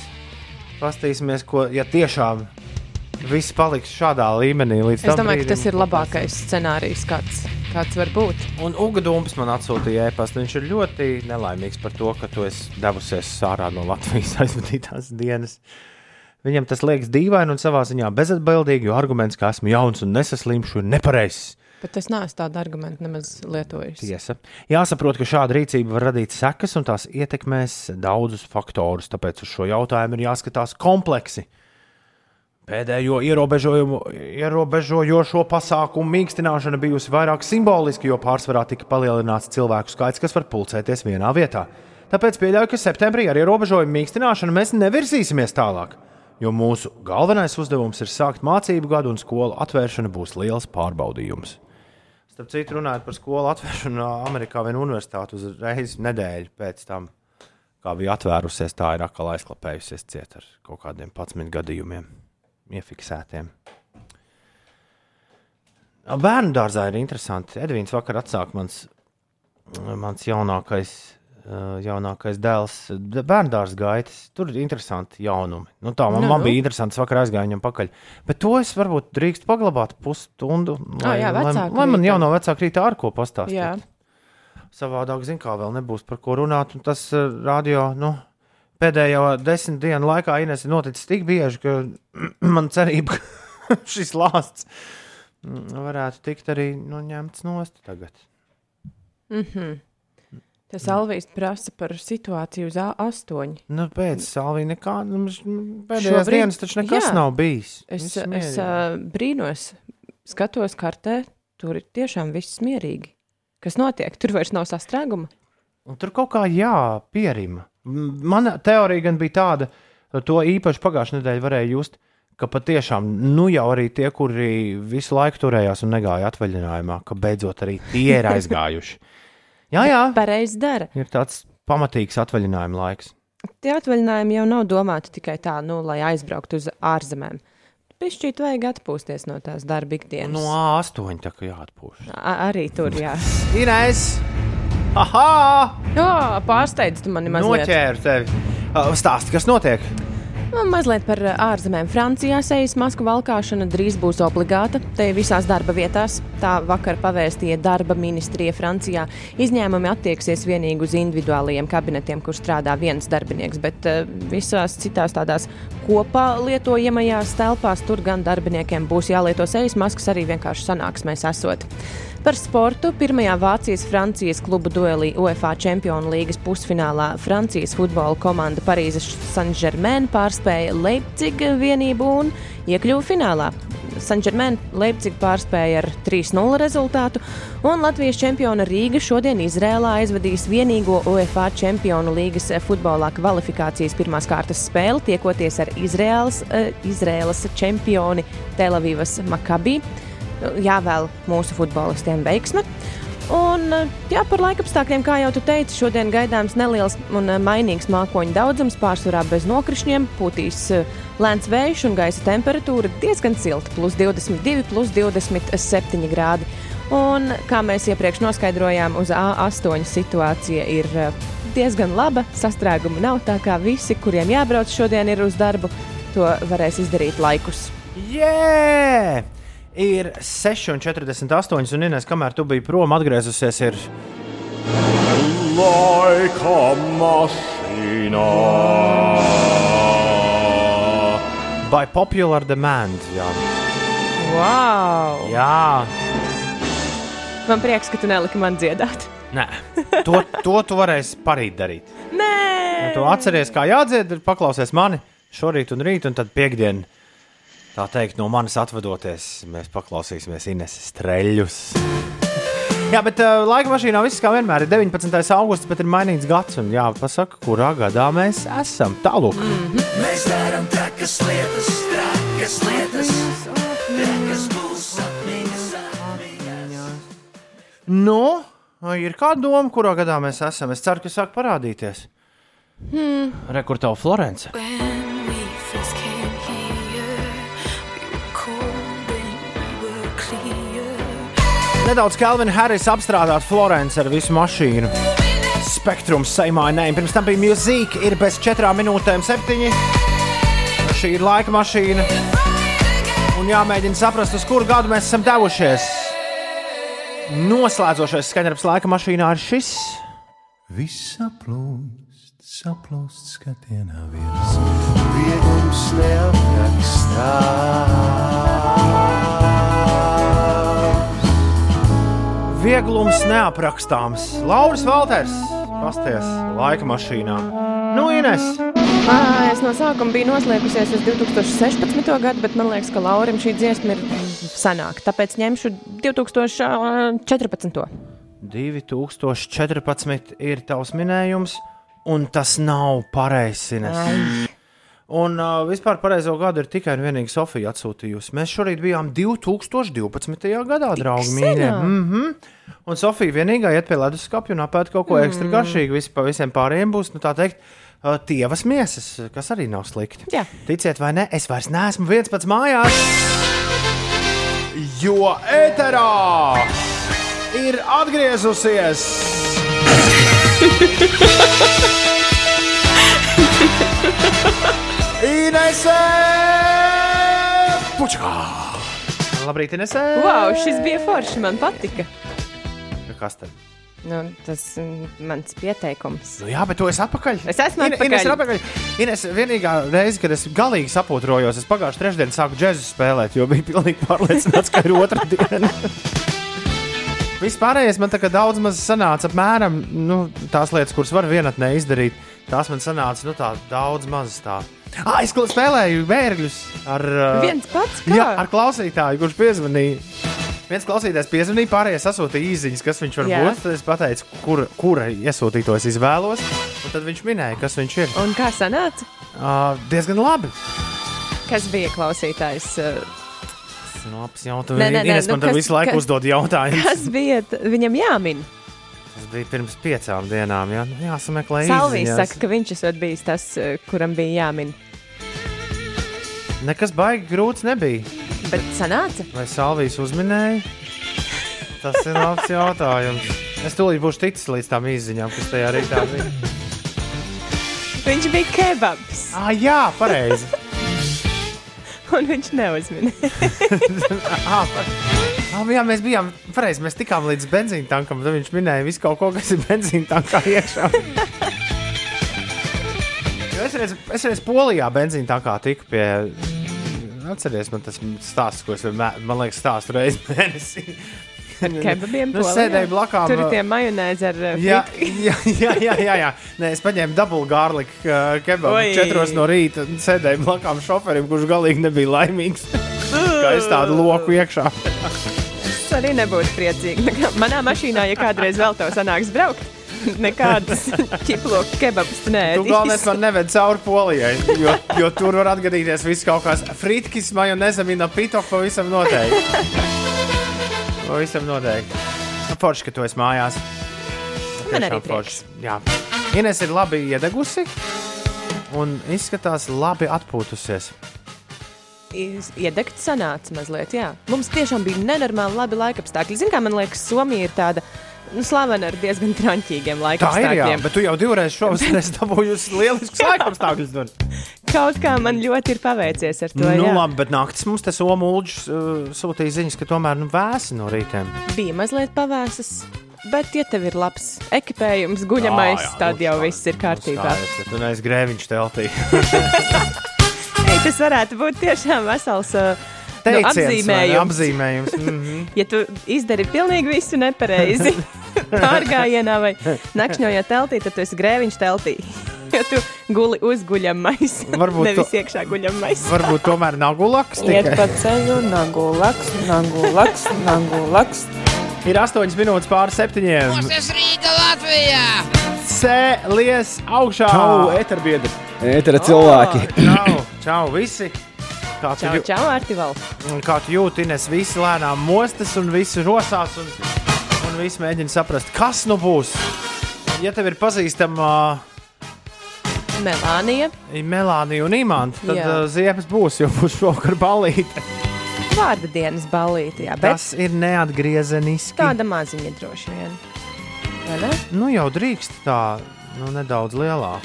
pastīsimies ko, ja tiešām viss paliks šādā līmenī Es domāju, brīdim, ka tas ir labākais scenārijs, kāds, kāds var būt. Un Dūms man atsūtīja e-pastu. Viņš ir ļoti nelaimīgs par to, ka tu esi devusies ārā no Latvijas aizvadītās dienas. Viņam tas liekas dīvaini un savā ziņā bezatbildīgi, jo arguments, ka esmu jauns un nesaslimšu, ir nepareizs. Bet es neesmu tādu argumentu nemaz lietojis. Tiesa. Jāsaprot, ka šāda rīcība var radīt sekas un tās ietekmēs daudzus faktorus, tāpēc uz šo jautājumu ir jāskatās kompleksi. Pēdējo ierobežojumu, ierobežojošo pasākumu mīkstināšana bijusi vairāk simboliska, jo pārsvarā tika palielināts cilvēku skaits, kas var pulcēties vienā vietā. Tāpēc pieļauju, ka septembrī ar ierobežojumu mīkstināšanu mēs nevirzīsimies tālāk, jo mūsu galvenais uzdevums ir sākt mācību gadu, un skolu atvēršana būs liels pārbaudījums. Starp citu, runājot par skolu atvēršanu, Amerikā viena universitāte uzreiz nedēļu pēc tam, kā bija atvērusies, tā ir atkal aizklapējusies ciet ar kaut kādiem 11 gadījumiem, iefiksētiem. Bērnu dārzā ir interesanti. Edvīns vakar atsāka mans, mans jaunākais, jaunākais dēls. Bērnu dārza gaitas. Tur ir interesanti jaunumi. Nu, tā man, Nu, man nu. bija interesanti. Es vakar aizgāju viņam pakaļ. Bet to es varbūt drīkst paglabāt pusstundu. Lai, jā, lai, lai man jau no vecāka rīta ar ko pastāstīt. Jā, Savādāk, zinu, kā vēl nebūs par ko runāt. Un tas uh, radio nu, pēdējo desmit dienu laikā Ines, ir noticis tik bieži, ka man cerība, ka šis lāsts mm, varētu tikt arī nu, ņemts nost tagad. Tas Alvijas prasa par situāciju uz A8. Nu, pēc Salvija nekā, nu, pēdējās Šobrīd- dienas taču nekas jā. nav bijis. Es, Viss es uh, brīnos, skatos kartē, tur ir tiešām viss mierīgi. Kas notiek? Tur vairs nav sastrēguma. Un tur kaut kā jā, pierima. M- Mana teorija gan bija tāda, to īpaši pagājušajā nedēļā varēja just, ka patiešām nu jau arī tie, kuri visu laiku turējās un negāja atvaļinājumā, ka beidzot arī tie ir aizgājuši. Jā, jā, Pareizi dara. ir tāds pamatīgs atvaļinājuma laiks. Tie atvaļinājumi jau nav domāti tikai tā, nu, lai aizbrauktu uz ārzemēm. Pišķīt vajag atpūsties no tās darba ikdienas. No A8 tā kā jāatpūš. A arī tur, jā. Ines! Aha! Jā, pārsteidz tu mani mazliet. Noķēru tevi! Stāsti, kas notiek? Mazliet par ā, ārzemēm. Francijā sejas masku valkāšana drīz būs obligāta. Te visās darba vietās. Tā vakar pavēstīja darba ministrija Francijā. Izņēmumi attieksies vienīgi uz individuālajiem kabinetiem, kur strādā viens darbinieks, bet uh, visās citās tādās kopā lietojamajās telpās tur gan darbiniekiem būs jālieto sejas maskas arī vienkārši sanāksmēs esot. Par sportu pirmajā Vācijas-Francijas klubu duelī UEFA Čempionu līgas pusfinālā Francijas futbola komanda Parīzes Saint-Germain pārspēja Leipziga vienību un iekļuva finālā. Saint-Germain Leipzig pārspēja ar 3-0 rezultātu, un Latvijas čempiona Rīga šodien Izrēlā aizvadīs vienīgo UEFA Čempionu līgas futbolā kvalifikācijas pirmās kārtas spēli, tiekoties ar Izrēlas, eh, Izrēlas čempioni Telavivas Makabī jāvēl mūsu futbolistiem veiksme. Un, eh, jā, par laikapstākļiem, kā jau tu teici, šodien gaidāms neliels un eh, mainīgs mākoņu daudzums, pārsvarā bez nokrišņiem, pūtīs eh, lēns vējš un gaisa temperatūra diezgan silta, plus 22, plus 27 grādi. Un, kā mēs iepriekš noskaidrojām, uz A8 situācija ir eh, diezgan laba. Sastrēguma nav tā kā visi, kuriem jābrauc šodien ir uz darbu, to varēs izdarīt laikus. Jē! Ir 6,48 un Inês, kamēr tu biji prom, atgriezusies. Ir... Laika mašīnā. By popular demand. Jā, Wow! jā. Man prieks, ka tu neliki man dziedāt. Nē, to, to tu varēsi parīt darīt. Nē, Ja tu atceries, kā jādzied, paklausies mani šorīt un rīt, un tad piekdien, tā teikt, no manis atvadoties, mēs paklausīsimies Ineses streļus. Jā, bet uh, laika mašīnā viss kā vienmēr ir 19. augusts, bet ir mainīts gads. Un jāpasaka, kurā gadā mēs esam. Tālāk, mm. Mēs darām trakas lietas, trakas lietas, trakas būs sapniņas. nu, ir kāda doma, kurā gadā mēs esam. Es ceru, ka sāk parādīties. Hmm. Rekurta Florence. When nedaudz Calvin Harris apstrādāt Florence ar visu mašīnu. Spektrums, my name. Pirms tam bija mūzika, ir bez 4 minūtēm 7. Šī ir laika mašīna. Un jāmēģina saprast, uz kuru gadu mēs esam devušies. Noslēdzošais skaņdarbs laika mašīnā ir šis. Viss saplūst, saplūst skatienā viens. Viegums neaprakstās. Vieglums neaprakstāms. Lauris Valters, pasties laika mašīnā. Nu, Ines! Es no sākuma biju noslēgusies uz 2016. gadu, bet man liekas, ka Laurim šī dziesma ir senāka. Tāpēc ņemšu 2014. 2014 ir tavs minējums, un tas nav pareizs. Un uh, vispār pareizo gadu ir tikai un vienīgi Sofija atsūtījusi. Mēs šorīt bijām 2012. gadā, draugi. Mm -hmm. Un Sofija vienīgā iet pie leduskapja un apēta kaut ko mm. ekstra garšīgu. Visi pa visiem pārējiem būs, nu tā teikt, uh, tievas miesas, kas arī nav slikti. Jā. Ticiet vai nē, es vairs neesmu viens pats mājās. Jo ēterā ir atgriezusies. Inese! Pučkā! Labrīt, Inese! Wow, šis bija forši, man patika. Kas tad? Nu, tas ir mans pieteikums. Nu, jā, bet tu esi atpakaļ. Es esmu Ine- atpakaļ. Ines atpakaļ. Ines, vienīgā reize, kad es galīgi sapūtrojos, es pagājušajā trešdienā sāku džēzu spēlēt, jo biju pilnīgi pārliecināts, ka ir otra diena. Vispārējais man tā kā daudz maz sanāca apmēram nu, tās lietas, kuras var vienatnē izdarīt. Tās man sanāca nu, tā, daudz maz tā. Ah, es spēlēju bērgļus ar, uh, jā, ar klausītāju, kurš piezvanīja. Viens klausītājs piezvanīja, pārējie sasūtīja īsiņas, kas viņš var Jā. būt. Tad es pateicu, kur, kura iesūtīto es izvēlos. Un tad viņš minēja, kas viņš ir. Un kā sanāca? Uh, diezgan labi. Kas bija klausītājs? uh, labs jautājums. Nē, nē, nē, Ines man nu, te kas- visu laiku kas- uzdod jautājumus. Kas bija viņam jāmin? Tas bija pirms piecām dienām. Jā, Nu, jāsameklē Salvijas īsiņas. saka, ka viņš esot bijis tas, uh, kuram bija jāmin. Nekas baigi grūts nebija. Bet sanāca? Vai Salvijas uzminēja? Tas ir labs jautājums. Es tūlīt būšu ticis līdz tām izziņām, kas tajā rītā bija. Viņš bija kebabs, Ah, jā, pareizi. un viņš neuzminēja. Ah, ah, jā, mēs bijām pareizi. Mēs tikām līdz benzīna tankam. Tad viņš minēja visu kaut ko, kas ir benzīna tankā iekšā. Jo es reiz, es reiz Polijā benzīna tankā tiku pie. Atcerieties, man tas stāsts, ko es vienmēr, man liekas, stāstu reizi mēnesī. Kebabiem Nu, Polijā? sēdēju blakām. Tur ir tie majonēzi ar Jā, jā, jā, jā, jā, jā. Nē, es paņēmu dubultā garlic uh, kebabu četros no rīta sēdēju blakām šoferim, kurš galīgi nebija laimīgs. Kā es tādu loku iekšā. Es arī nebūtu priecīga. Manā mašīnā, ja kādreiz vēl tev sanāks braukt, nekādas ķiploku kebabas tu Tu galvenais man neved cauri polijai, jo, jo tur var atgadīties viss kaut kāds fritkis, majonēze, mina pito pavisam noteikti. Pavisam noteikti. Nu, Forši, ka tu esi mājās. Man arī Tiešām forši. Jā. Ines ir labi iedegusi un izskatās labi atpūtusies. Iedegt sanāca mazliet, jā. Mums tiešām bija nenormāli labi laika apstākļi. Zini, kā man liekas, Somija ir tāda nu, slavena ar diezgan traņķīgiem laika Tā ir jā, apstākļiem. bet tu jau divreiz šovasar esi dabūjusi lieliskus laikapstākļus. Kaut kā man ļoti ir paveicies ar to. Nu, jā. labi, bet naktis mums te somu ulģis uh, sūtīja ziņas, ka tomēr nu, vēsi no rītiem. Bija mazliet pavēsas. Bet, ja tev ir labs ekipējums, guļamais, Jā, jā, tad jau tā- viss ir kārtībā. Tu neesi grēviņš teltī. Tas varētu būt tiešām vesels uh, nu, Teiciens ne? apzīmējums. apzīmējums. Mm -hmm. Ja tu izdari pilnīgi visu nepareizi, pārgājienā vai nakšņojot teltī, tad tu esi grēviņš teltī. Ja tu guli uz guļamais, Varbūt nevis to- iekšā guļamais. Varbūt tomēr nav gulaks. Iet tikai. pa ceļu, nagu laks, nagu laks, nagu laks. Ir 8 minūtes pāri septiņiem. Tas Rīga Latvijā! Cēlies augšā! Čau, eterbiedri! Etera cilvēki! Čau, čau visi! Kā tu, Čau, jū- čau, Artival. kā tu jūti, Ines, visi lēnām mostas un visi rosās un, un visi mēģina saprast, kas nu būs. Ja tev ir pazīstama Melānija. Melānija un Imants, tad Jā. uh, ziemas būs, jo būs šovakar balīti. vārda dienas ballīte. Jā, bet Tas ir neatgriezeniski. tāda maziņa droši vien. Nu, jau drīkst tā, nu, nedaudz lielāk.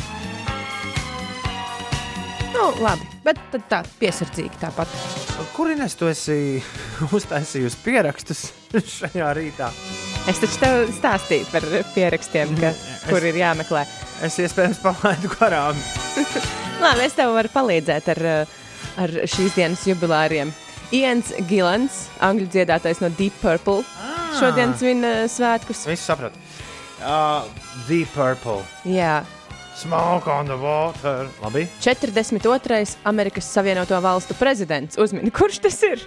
Nu, labi, bet tad tā piesardzīgi tāpat. Kur Ines tu esi uztaisījusi pierakstus šajā rītā? Es taču tev stāstīju par pierakstiem, ka, kur ir jāmeklē. Es iespējams palaidu garām. Labi, es tev varu palīdzēt ar, ar šīs dienas jubilāriem. Iens Gilans, angļu dziedātais no Deep Purple, Ah. šodien svin uh, svētkus. Viss sapratu. Uh, the Purple. Jā, Smoke on the water. Labi. 42. Amerikas Savienoto Valstu prezidents. Uzmini, kurš tas ir?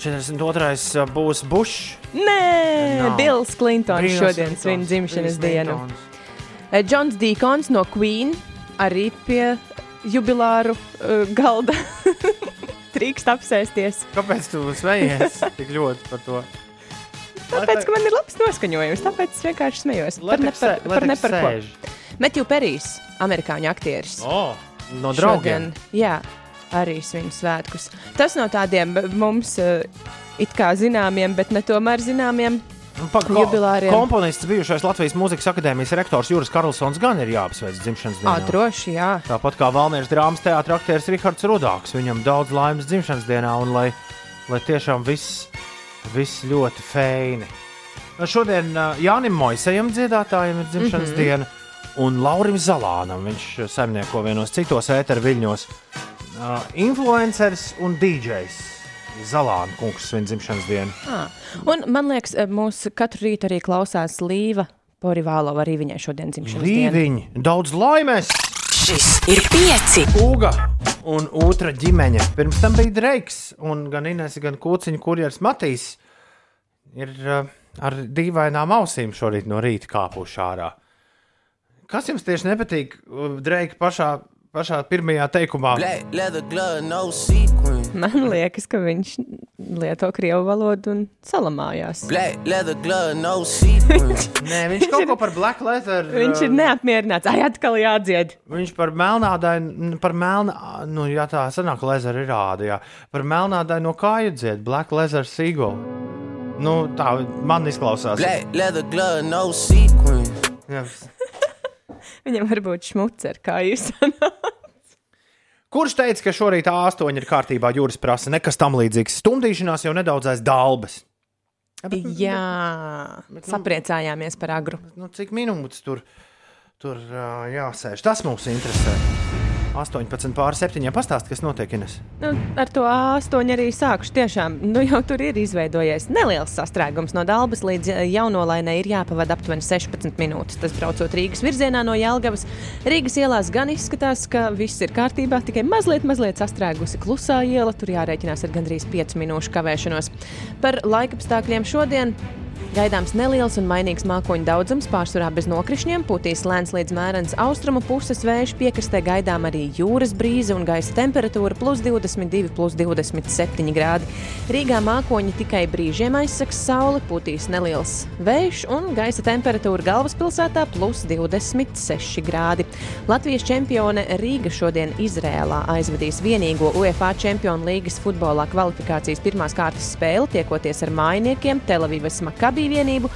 42. būs Bush. Nē, Nav. Bills Klintons Bills šodien Clintons. svin dzimšanas dienu. Clintons. Eh, Džons Dīkons no Queen arī pie jubilāru uh, galda. Trīkst apsēsties. Kāpēc tu smejies tik ļoti par to? Tāpēc, ka man ir labs noskaņojums, tāpēc es vienkārši smējos. Par ne par, par, ne par ko. Metju Perijs, amerikāņu aktieris. Oh, no draugiem. Šodien, jā, arī svin svētkus. Tas no tādiem mums uh, it kā zināmiem, bet ne tomēr zināmiem. Pa, ko, komponists, bijušais Latvijas Mūzikas akadēmijas rektors Juris Karlsons gan ir jāapsveic dzimšanas dienā. Ā, droši, jā. Tāpat kā Valmieras drāmas teātris aktieris Rihards Rudāks. Viņam daudz laimes dzimšanas dienā, un lai, lai tiešām viss, viss ļoti feini. Nu, Šodien Jānis Moisejam dziedātājiem ir dzimšanas mm. -hmm. diena, un Laurim Zalānam viņš saimnieko vienos citos ēteru viļņos. Uh, influenceris un DJs Zalāna kungs svin dzimšanas dienu. Ah. Un man liekas, mūs katru rītu arī klausās Līva Porivālova. Arī viņai šodien dzimšanas diena. Līviņi, daudz laimes! Šis ir pieci. Uga un otra ģimene. Pirms tam bija Dreiks, un gan Inês, gan Kūciņa kurjeras Matīs ir uh, ar dīvainām ausīm šorīt no rīta kāpuši ārā. Kas jums tieši nepatīk uh, Dreika pašā, pašā pirmajā teikumā? Black leather glove, no sequin. Man liekas, ka viņš lieto krievu valodu un salamājās. Black leather glove, no sequin. Nē, viņš kaut ko par Black Leather. Viņš ir uh, neapmierināts. Ai, atkal jādzied. Viņš par melnādainu, par melnā, nu, jā, tā sanāk, lezer ir rāda, jā. Par melnādainu no kāju dzied, Black Leather Seagull. Nu, tā man izklausās. Black leather glove, no sequin. Jā. Viņam var būt šmuts ar kā jūs. Kurš teica, ka šorīt A8 ir kārtībā jūras prasa, nekas tam līdzīgs? Stumdīšanās jau nedaudz aiz dalbas. Jā, sapriecājāmies par agru. Nu, cik minūtes tur, tur jāsēž? Tas mums interesē. 18 pār 7. Pastāst, kas notiek, Ines. Nu, ar to A8 arī sākuši. Tiešām, nu jau tur ir izveidojies neliels sastrēgums. No Dabas līdz eh, jaunolainai ir jāpavada aptuveni 16 minūtes. Tas braucot Rīgas virzienā no Jālgavas. Rīgas ielās gan izskatās, ka viss ir kārtībā, tikai mazliet, mazliet sastrēgusi klusā iela. Tur jārēķinās ar gandrīz 5 minūšu kavēšanos. Par laikapstākļiem šodien. Gaidāms neliels un mainīgs mākoņu daudzums, pārsvarā bez nokrišņiem, pūtīs lēns līdz mērens austrumu puses vējš, piekrastē gaidām arī jūras brīze un gaisa temperatūra plus 22, plus 27 grādi. Rīgā mākoņi tikai brīžiem aizsaks sauli, pūtīs neliels vējš un gaisa temperatūra galvaspilsētā plus 26 grādi. Latvijas čempione Rīga šodien Izrēlā aizvadīs vienīgo UEFA Čempionu līgas futbolā kvalifikācijas pirmās kārtas spēli, tiekoties ar mājiniekiem Telavivas Makabī vienību.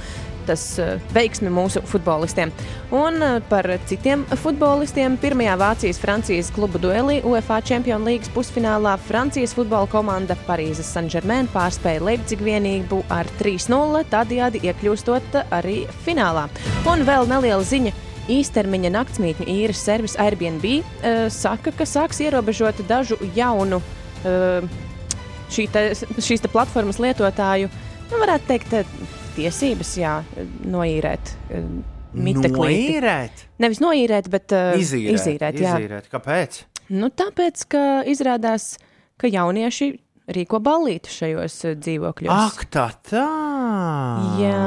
Tas uh, veiksmi mūsu futbolistiem. Un uh, par citiem futbolistiem. Pirmajā Vācijas-Francijas klubu duelī UEFA Čempionu līgas pusfinālā Francijas futbola komanda Parīzes Saint-Germain pārspēja Leipzigu vienību ar 3-0, tādējādi iekļūstot arī finālā. Un vēl neliela ziņa. Īstermiņa naktsmītņu īres servis Airbnb uh, saka, ka sāks ierobežot dažu jaunu uh, šī te, šīs te platformas lietotāju, nu, varētu teikt, eh, tiesības jā, noīrēt. eh, miteklīti. Noīrēt? Nevis noīrēt, bet uh, Izīrēt. izīrēt jā. izīrēt. Kāpēc? Nu, tāpēc, ka izrādās, ka jaunieši rīko ballīti šajos eh, dzīvokļos. Ak, tā tā! Jā.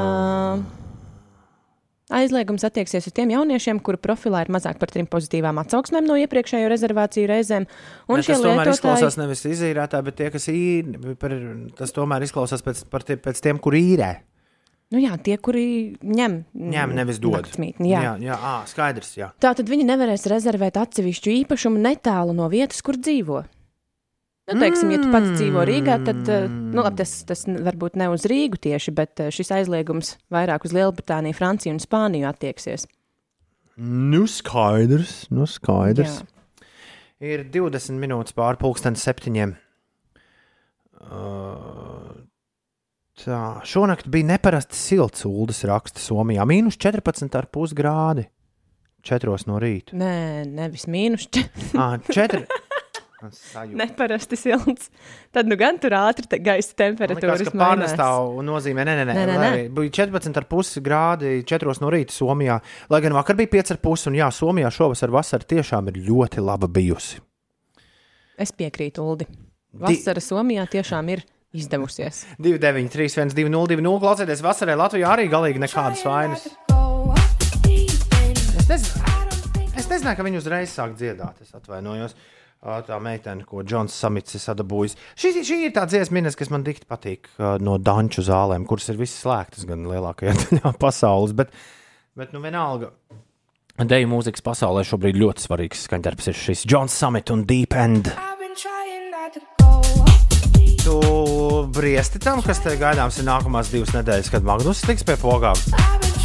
Aizliegums attieksies uz tiem jauniešiem, kuru profilā ir mazāk par trim pozitīvām atsauksmēm no iepriekšējo rezervāciju reizēm. Un šie tas tomēr lietotāji izklausās nevis izīrētā, bet tie, kas īri, par, tas tomēr izklausās pēc, par tie, pēc tiem, kur īrē. Nu jā, tie, kuri ņem, Ņem, nevis dod. naktsmītni, jā. jā, jā ā, skaidrs. Jā. Tātad viņi nevarēs rezervēt atsevišķu īpašumu netālu no vietas, kur dzīvo. Nu, teiksim, ja tu pats dzīvo Rīgā, tad nu, labi, tas, tas varbūt ne uz Rīgu tieši, bet šis aizliegums vairāk uz Lielbritāniju, Franciju un Spāniju attieksies. Nu, skaidrs. Nu, skaidrs. Jā. Ir 20 minūtes pāri pusdienas septiņiem. Uh, tā, šonakt bija neparasti silts ūdens raksta Somijā. Mīnus 14,5 grādi. 4 no rīta. Nē, nevis mīnus. Ah, 4. Sajūta. Neparasti silts. Tad nu gan tur ātri te gaisa temperatūras Tas pārnestā nozīmē, nē, nē, nē, Nē, nē, bija 14,5 grādi 4 no rīta Somijā. Lai gan vakar bija 5,5 un jā, Somijā šovasar vasara tiešām ir ļoti laba bijusi. Es piekrītu, Uldi. Vasara Somijā tiešām ir izdevusies. 293, 1, 2, 0, 2, 0. Klausieties, vasarai Latvijā arī galīgi nekādas vainas. Es, nez... es nezināju, ka viņi uzreiz sāk dziedāt. Es atvainojos. Tā meitene, ko Džons Samits ir sadabūjis. Šī, šī ir tā dziesma, kas man dikti patīk no danču zālēm, kuras ir visas slēgtas gan lielākajā daļā pasaules. Bet, bet nu vienalga. Deju mūzikas pasaulē šobrīd ļoti svarīgs skaņdarbs ir šis Džons Samits un Deep End. Tu briesti tam, kas te gaidāms ir nākamās divas nedēļas, kad Magnus tiks pie pogām.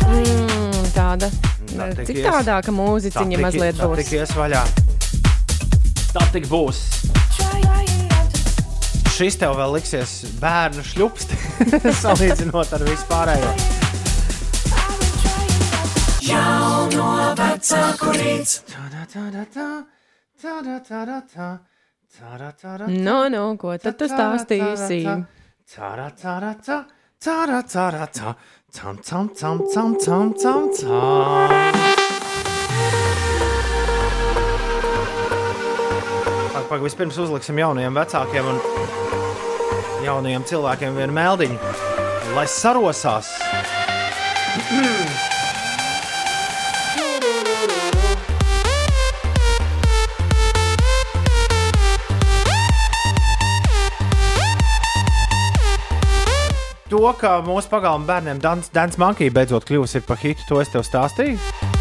Mm, tāda Tā tik ies. citādāka mūziķiņa mazliet tā būs. tik ies vaļā. Tā tik būs. Šis tev vēl liksies bērnu šļupsti, salīdzinot ar vispārējo. Jauno vecāku rīts. Nu, nu, ko tad tu stāstīsi? Cara, cara, ca, cara, cara, ca, cam, cam, cam, cam, cam, cam, cam. Pag, pag, vispirms uzliksim jaunajiem vecākiem un jaunajiem cilvēkiem vienu meldiņu, lai sarosās. To, ka mūsu pagalma bērniem Dans Monkey beidzot kļuvusi par hitu, to es tev stāstīju.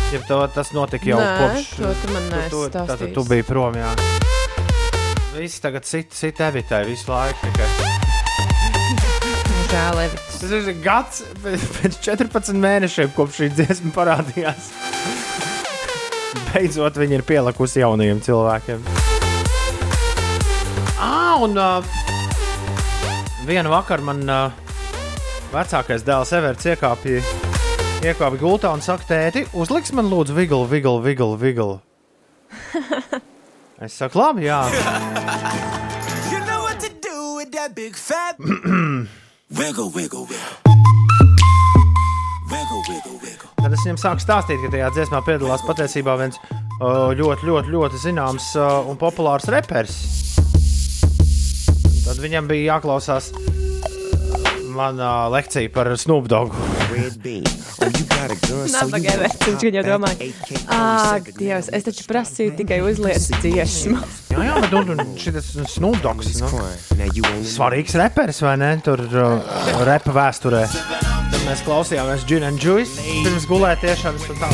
Ja to, tas notika jau Nē, kopš to tu man tu, tātad stāstījis. tu biji prom. Jā. Visi tagad sit, sit evitē visu laiku. Žēl. Tas ir gads pēc pēc 14 mēnešiem, kopš šī dziesma parādījās. Beidzot, viņi ir pielikusi jaunajiem cilvēkiem. Ah, un uh, vienu vakaru man uh, vecākais dēls Everts iekāpja, iekāpja gultā un saka, tēti, uzliks man lūdzu viglu, viglu, viglu, viglu. Es saku, labi, jā. You know fat wiggle, wiggle, wiggle. Tad es viņam sāku stāstīt, ka tajā dziesmā piedalās patiesībā viens ļoti, ļoti, ļoti zināms un populārs reperis. Tad viņam bija jāklausās mana lekcija par Snoop Dogu. Nabaga gan jau domāja. Ā, Dievs, es taču prasīju tikai uzliet dziesmu. Jā, jā, bet nu, nu, šis Snoop Dogs. Nu, svarīgs reperis, vai ne? Tur uh, repa vēsturē. Mēs klausījāmies Gin and Juice pirms gulētiešanas. un tā.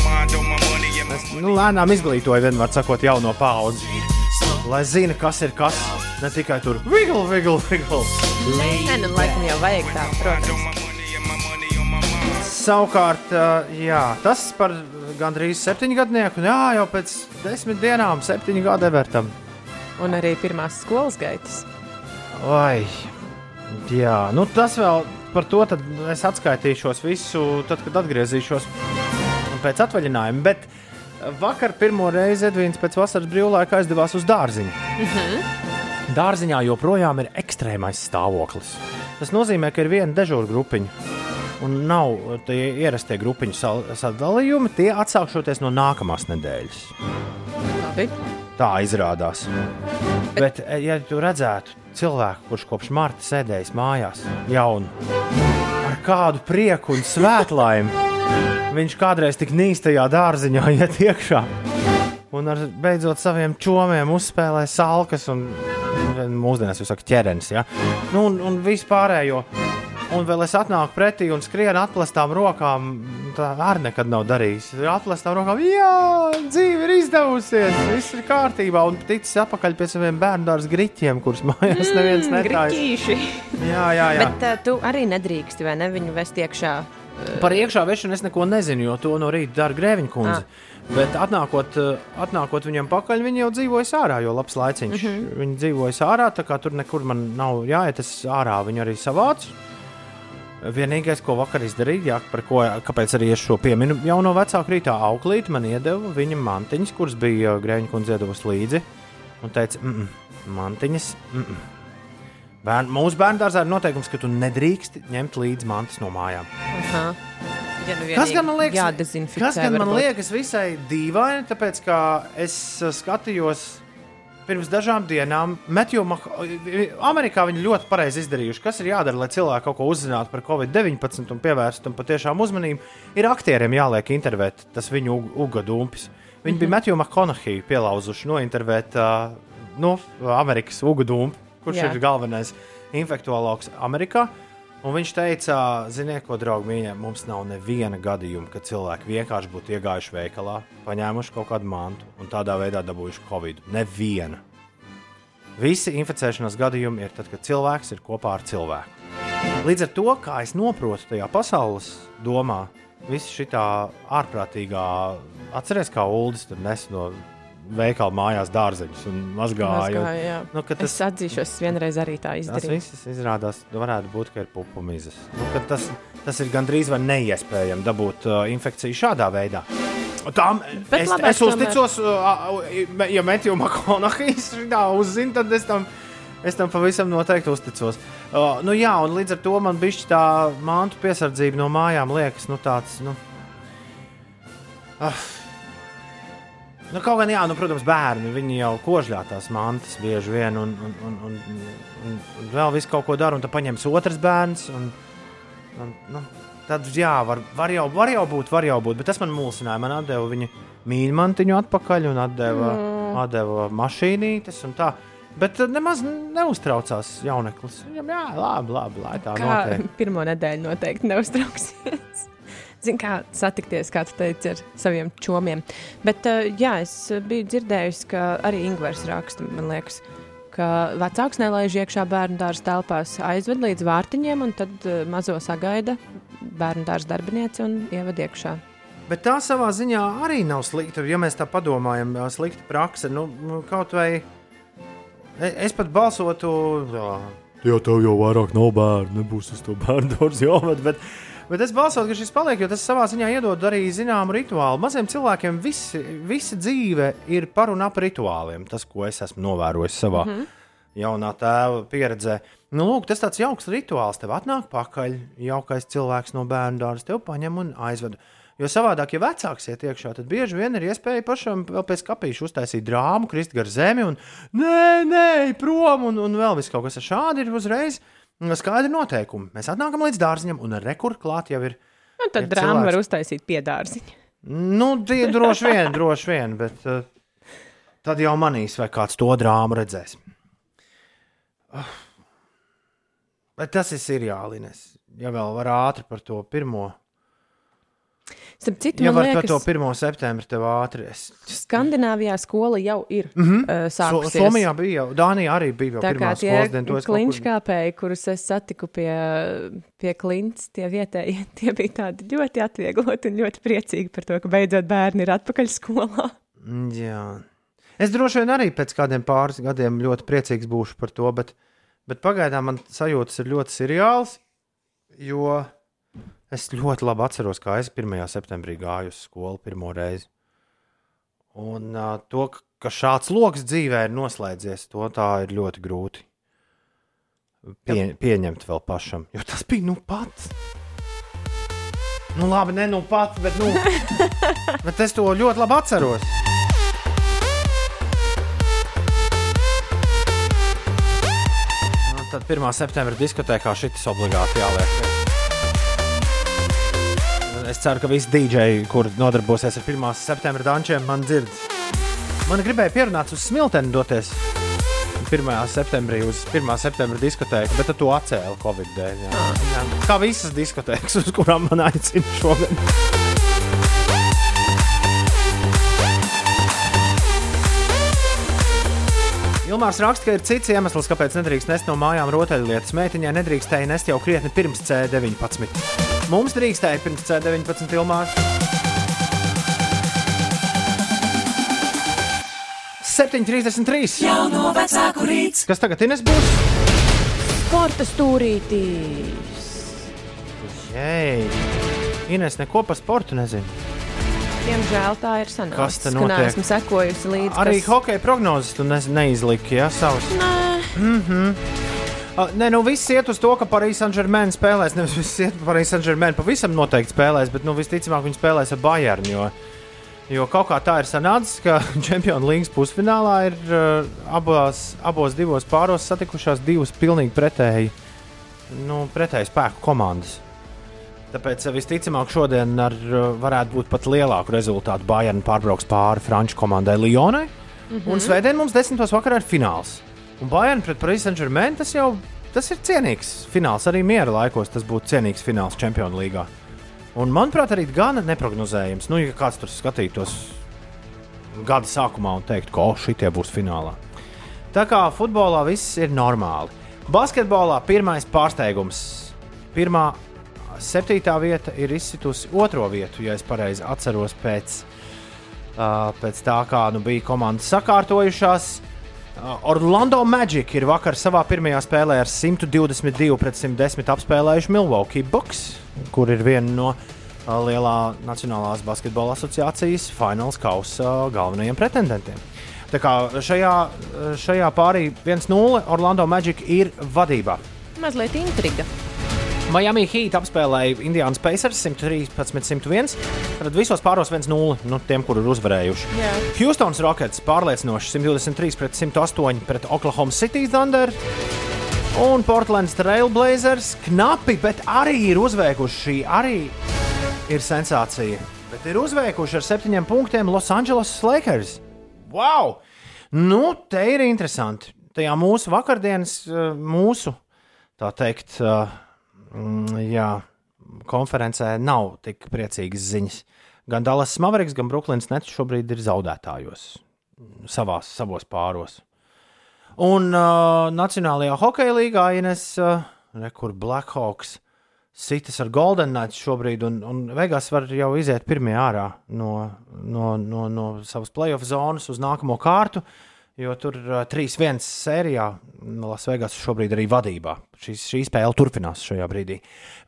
Mēs nu, lēnām izglītojam, vienmēr sakot, jauno paudzi. Lai zina, kas ir kas. Ne tikai tur wiggle, wiggle, wiggle. Nē, nu laikam jau vajag tā, protams. Savukārt, uh, jā, tas par gandrīz septiņgadnieku. Jā, jau pēc desmit dienām, septiņu gadu evertam. Un arī pirmās skolas gaitas. Vai, jā, nu tas vēl par to tad es atskaitīšos visu, tad, kad atgriezīšos pēc atvaļinājuma. Bet vakar pirmo reizi Edvīns pēc vasaras brīvlaika aizdevās uz dārziņu. Dārziņā joprojām ir ekstrēmais stāvoklis. Tas nozīmē, ka ir viena dežūra grupiņa. Un nav tie ierastie grupiņu sadalījumi, tie atsākšoties no nākamās nedēļas. Labi. Tā izrādās. Bet, e, ja tu redzētu cilvēku, kurš kopš marta sēdējis mājās, jaunu, ar kādu prieku un svētlaimi, viņš kādreiz tik nīstajā dārziņā iet iekšā un ar beidzot saviem čomiem uzspēlē salkas un mūsdienās jau saka ķerens. Ja? Nu, un, un vispārējo. Un vēl es atnāku pretī un skrienu atklātām rokām. Tā arī nekad nav darījis. Atklātām rokām, jā, dzīve ir izdevusies, viss ir kārtībā. Un ticis atpakaļ pie saviem bērnu dārza griķiem, kurus mājās neviens netājas. Griķīši. Jā, jā, jā. Bet uh, tu arī nedrīksti, vai ne, viņu vest iekšā. Par iekšā vešanu es neko nezinu, jo to no rīta dara grēviņa kundze. Bet atnākot, eh, atnākot viņam pakaļ, viņi jau dzīvoja ārā, jo labs laiciņš. Mm. -hmm. Viņi dzīvoja ārā, tā kā tur nekur man nav jāiet, es ārā viņu arī savācu. Vienīgais, ko vakar izdarīju, jā, par ko kāpēc arī es šo pieminu, jau no vecāka rītā auklīte man iedeva viņa mantiņas, kuras bija grēviņa kundze iedavusi līdzi. Un teica, mm, -mm, mantiņas. Mm -mm. Bērn, mūsu bērnu dārzā ir noteikums, ka tu nedrīkst ņemt līdzi mantas no mājām. aha. Ja nu Kas gan man liekas, jādezinficē, kas gan man varbūt. liekas visai dīvaini, tāpēc ka es uh, skatījos pirms dažām dienām, Metju Amerikā viņi ļoti pareizi izdarījuši. Kas ir jādara, lai cilvēki kaut ko uzzinātu par Covid-19 un pievērstu tam patiešām uzmanību? Ir aktieriem jāliek intervēt tas viņu ug- ugudumpis. Viņi bija Metju McConaughey pielauzuši nointervēt uh, nu, Amerikas ugudumpu, kurš Jā. ir galvenais infektuologs Amerikā. Un viņš teica, ziniet, ko, draugi, mīļie, mums nav neviena gadījuma, kad cilvēki vienkārši būtu iegājuši veikalā, paņēmuši kaut kādu mantu un tādā veidā dabūjuši covid. Neviena. Visi inficēšanās gadījumi ir tad, kad cilvēks ir kopā ar cilvēku. Līdz ar to, kā es saprotu, tajā pasaules domā, viss šī ārprātīgā, atcerieties, kā Ulas tur nes no veikala mājās dārzeņus un mazgāja. Mazgāja, jā. Nu, ka Es atzīšos, vienreiz arī tā Tas izdarīju. viss izrādās, varētu būt, ka ir pupu mizas. Nu, tas, tas ir gandrīz vai neiespējami dabūt uh, infekciju šādā veidā. Tām, Bet es, labāk es uzticos, uh, ja Metju Makonahijas uzzina, tad es tam, es tam pavisam noteikti uzticos. Uh, nu, jā, un līdz ar to man bija tā mantu piesardzība no mājām liekas, nu tāds. Nu, uh, Nu, kaut gan, jā, nu, protams, bērni jau kožļā tās mantas bieži vien, un, un, un, un, un, un vēl visu kaut ko dara, un tad paņems otrs bērns. Un, un, nu, tad, jā, var, var, jau, var jau būt, var jau būt, bet tas man mulsināja. Man atdeva viņa mīļmantiņu atpakaļ un atdeva, mm. atdeva mašīnītes un tā. Bet nemaz neuztraucās jauneklis. Viņam, jā, labi, labi, lai tā notiek. pirmo nedēļu noteikti neuztrauksies. Zini, kā satikties, kā tu teici, ar saviem čomiem. Bet, uh, jā, es biju dzirdējusi, ka arī Ingūns raksta, man liekas, ka vecāks nelaiž iekšā bērnu dārza telpās, aizved līdz vārtiņiem, un tad uh, mazo sagaida bērnu dārza darbinieci un ievada iekšā. Bet tā savā ziņā arī nav slikta. Ja mēs tā padomājam, ā, slikta praksa, nu, nu, kaut vai e- es pat balsotu. Jā, jo tev jau vairāk nav bērnu, nebūs uz to bērnu dārza jāved. Bet, bet es balsotu, ka šis paliek, jo tas savā ziņā iedod arī zināmu rituālu. Maziem cilvēkiem visi, visa dzīve ir par un ap rituāliem. Tas, ko es esmu novērojis savā mm. -hmm. jaunā tēva pieredzē. Nu, lūk, tas tāds jauks rituāls. Tev atnāk pakaļ jaukais cilvēks no bērnu dārza, tev paņem un aizved. Jo savādāk, ja vecāks iet iekšā, tad bieži vien ir iespēja pašam vēl pēc kapīša uztaisīt drāmu, krist gar zemi un nē, nē, prom un, un vēl viss kaut kas šādi ir uzreiz. Skaidri noteikumi. Mēs atnākam līdz dārziņam, un rekur klāt jau ir. Un tad ir drāma cilvēks. var uztaisīt piedārziņu. Nu, tie droši vien, droši vien, bet uh, tad jau manīs, vai kāds to drāmu redzēs. Uh, bet tas ir seriālines. Ja vēl var ātri par to pirmo. Starp citu, Ja man var par liekas, to 1. septembri tev ātri. Es... Skandināvijā skola jau ir mm. -hmm. uh, So, sākusies. Somijā bija jau, Dānijā arī bija jau Tā pirmā tie skolas diena. to es kaut kur- kurus es satiku pie, pie klints, tie vietēji, tie bija tādi ļoti atviegloti un ļoti priecīgi par to, ka beidzot bērni ir atpakaļ skolā. Mm, Jā. Es droši vien arī pēc kādiem pāris gadiem ļoti priecīgs būšu par to, bet, bet pagaidām man sajūtas ir ļoti seriāls, jo es ļoti labi atceros, kā es 1. septembrī gāju uz skolu pirmo reizi. Un uh, to, ka šāds lokus dzīvē ir noslēdzies, to tā ir ļoti grūti pie, pieņemt vēl pašam. Jo tas bija nu pats. Nu, labi, ne nu pats, bet, nu, bet es to ļoti labi atceros. Nu, tad 1. septembra diskotēkā šis obligāti jāliek. Es ceru, ka visi dīdžeji, kur nodarbosies ar 1. septembra dančiem, man dzird. Man gribēja pierunāt uz smilteni doties 1. septembrī uz 1. septembra diskotēku, bet tad tu atcēli Covid dēļ. Jā. Jā. Kā visas diskotēkas, uz kurām man aicina šogad. Ilmārs raksta, ka ir cits iemesls, kāpēc nedrīkst nest no mājām rotaļlietas. Meitiņai nedrīkstēja nest jau krietni pirms C19. Mums drīkstēja pirms C19 Ilmārs. 7,33. Jauno vecāku rīts. Kas tagad Ines būs? Sporta stūrītīs. Jei, Ines neko par sportu nezinu. Diemžēl tā ir sanācis. Kas te notiek? neesmu sekojusi līdzi. Arī kas... hokeja prognozes tu ne, neizliki, ja savus. Nē. Mm -hmm. Uh, nē, nu viss iet uz to, ka Parīzes Saint-Germain spēlēs. Nevis viss iet par Parīzes Saint-Germain pavisam noteikti spēlēs, bet nu, visticamāk viņi spēlēs ar Bayern. Jo, jo kaut kā tā ir sanācis, ka Champions League pusfinālā ir uh, abos, abos divos pāros satikušās divas pilnīgi pretēji, nu, pretēji spēku komandas. Tāpēc uh, visticamāk šodien ar, uh, varētu būt pat lielāku rezultātu. Bayern pārbrauks pāri franču komandai Lyonai. Mm Mhm. -hmm. Un svētdien mums desmitos vakarā ir fināls. Un Bayern pret Paris Saint-Germain tas jau tas ir cienīgs fināls. Arī miera laikos tas būtu cienīgs fināls Champions League. Un manuprāt, arī gana neparedzējams. Nu, ja kāds tur skatītos gada sākumā un teikt, ka oh, šitie būs finālā. Tā kā futbolā viss ir normāli. Basketbolā pirmais pārsteigums. Pirmā septītā vieta ir izsitusi otro vietu, ja es pareizi atceros pēc, uh, pēc tā, kā nu, bija komandas sakārtojušās. Uh, Orlando Magic ir vakar savā pirmajā spēlē ar 122 pret 110 apspēlējuši Milwaukee Bucks, kur ir viena no uh, lielā Nacionālās basketbola asociācijas fināls kausa uh, galvenajiem pretendentiem. Tā kā šajā, uh, šajā pārī 1-0 Orlando Magic ir vadībā. Mazliet intriga. Miami Heat apspēlēja Indiānas Pacers 113-101. Tad visos pāros 1-0 nu, tiem, kur ir uzvarējuši. Jā. Houstons Rockets pārliecinoši 123 pret 108 pret Oklahoma City Thunder. Un Portlands Trailblazers knapi, bet arī ir uzveikuši. Šī arī ir sensācija. Bet ir uzveikuši ar septiņiem punktiem Los Angeles Lakers. Wow! Nu, te ir interesanti. Tajā mūsu vakardienas, eh, mūsu tā teikt, mm, jā, konferencē nav tik priecīgas ziņas. Gan Dallas Mavericks, gan Brooklyns Nets šobrīd ir zaudētājos savās, savos pāros. Un uh, Nacionālajā hokeja līgā Ines, uh, re, kur Blackhawks sitas ar Golden Knights šobrīd, un, un Vegas var jau iziet pirmie ārā no, no, no, no savas playoff zonas uz nākamo kārtu. Jo tur uh, 3-1 sērijā Lasvegas šobrīd arī vadībā. Šī, šī spēle turpinās šajā brīdī.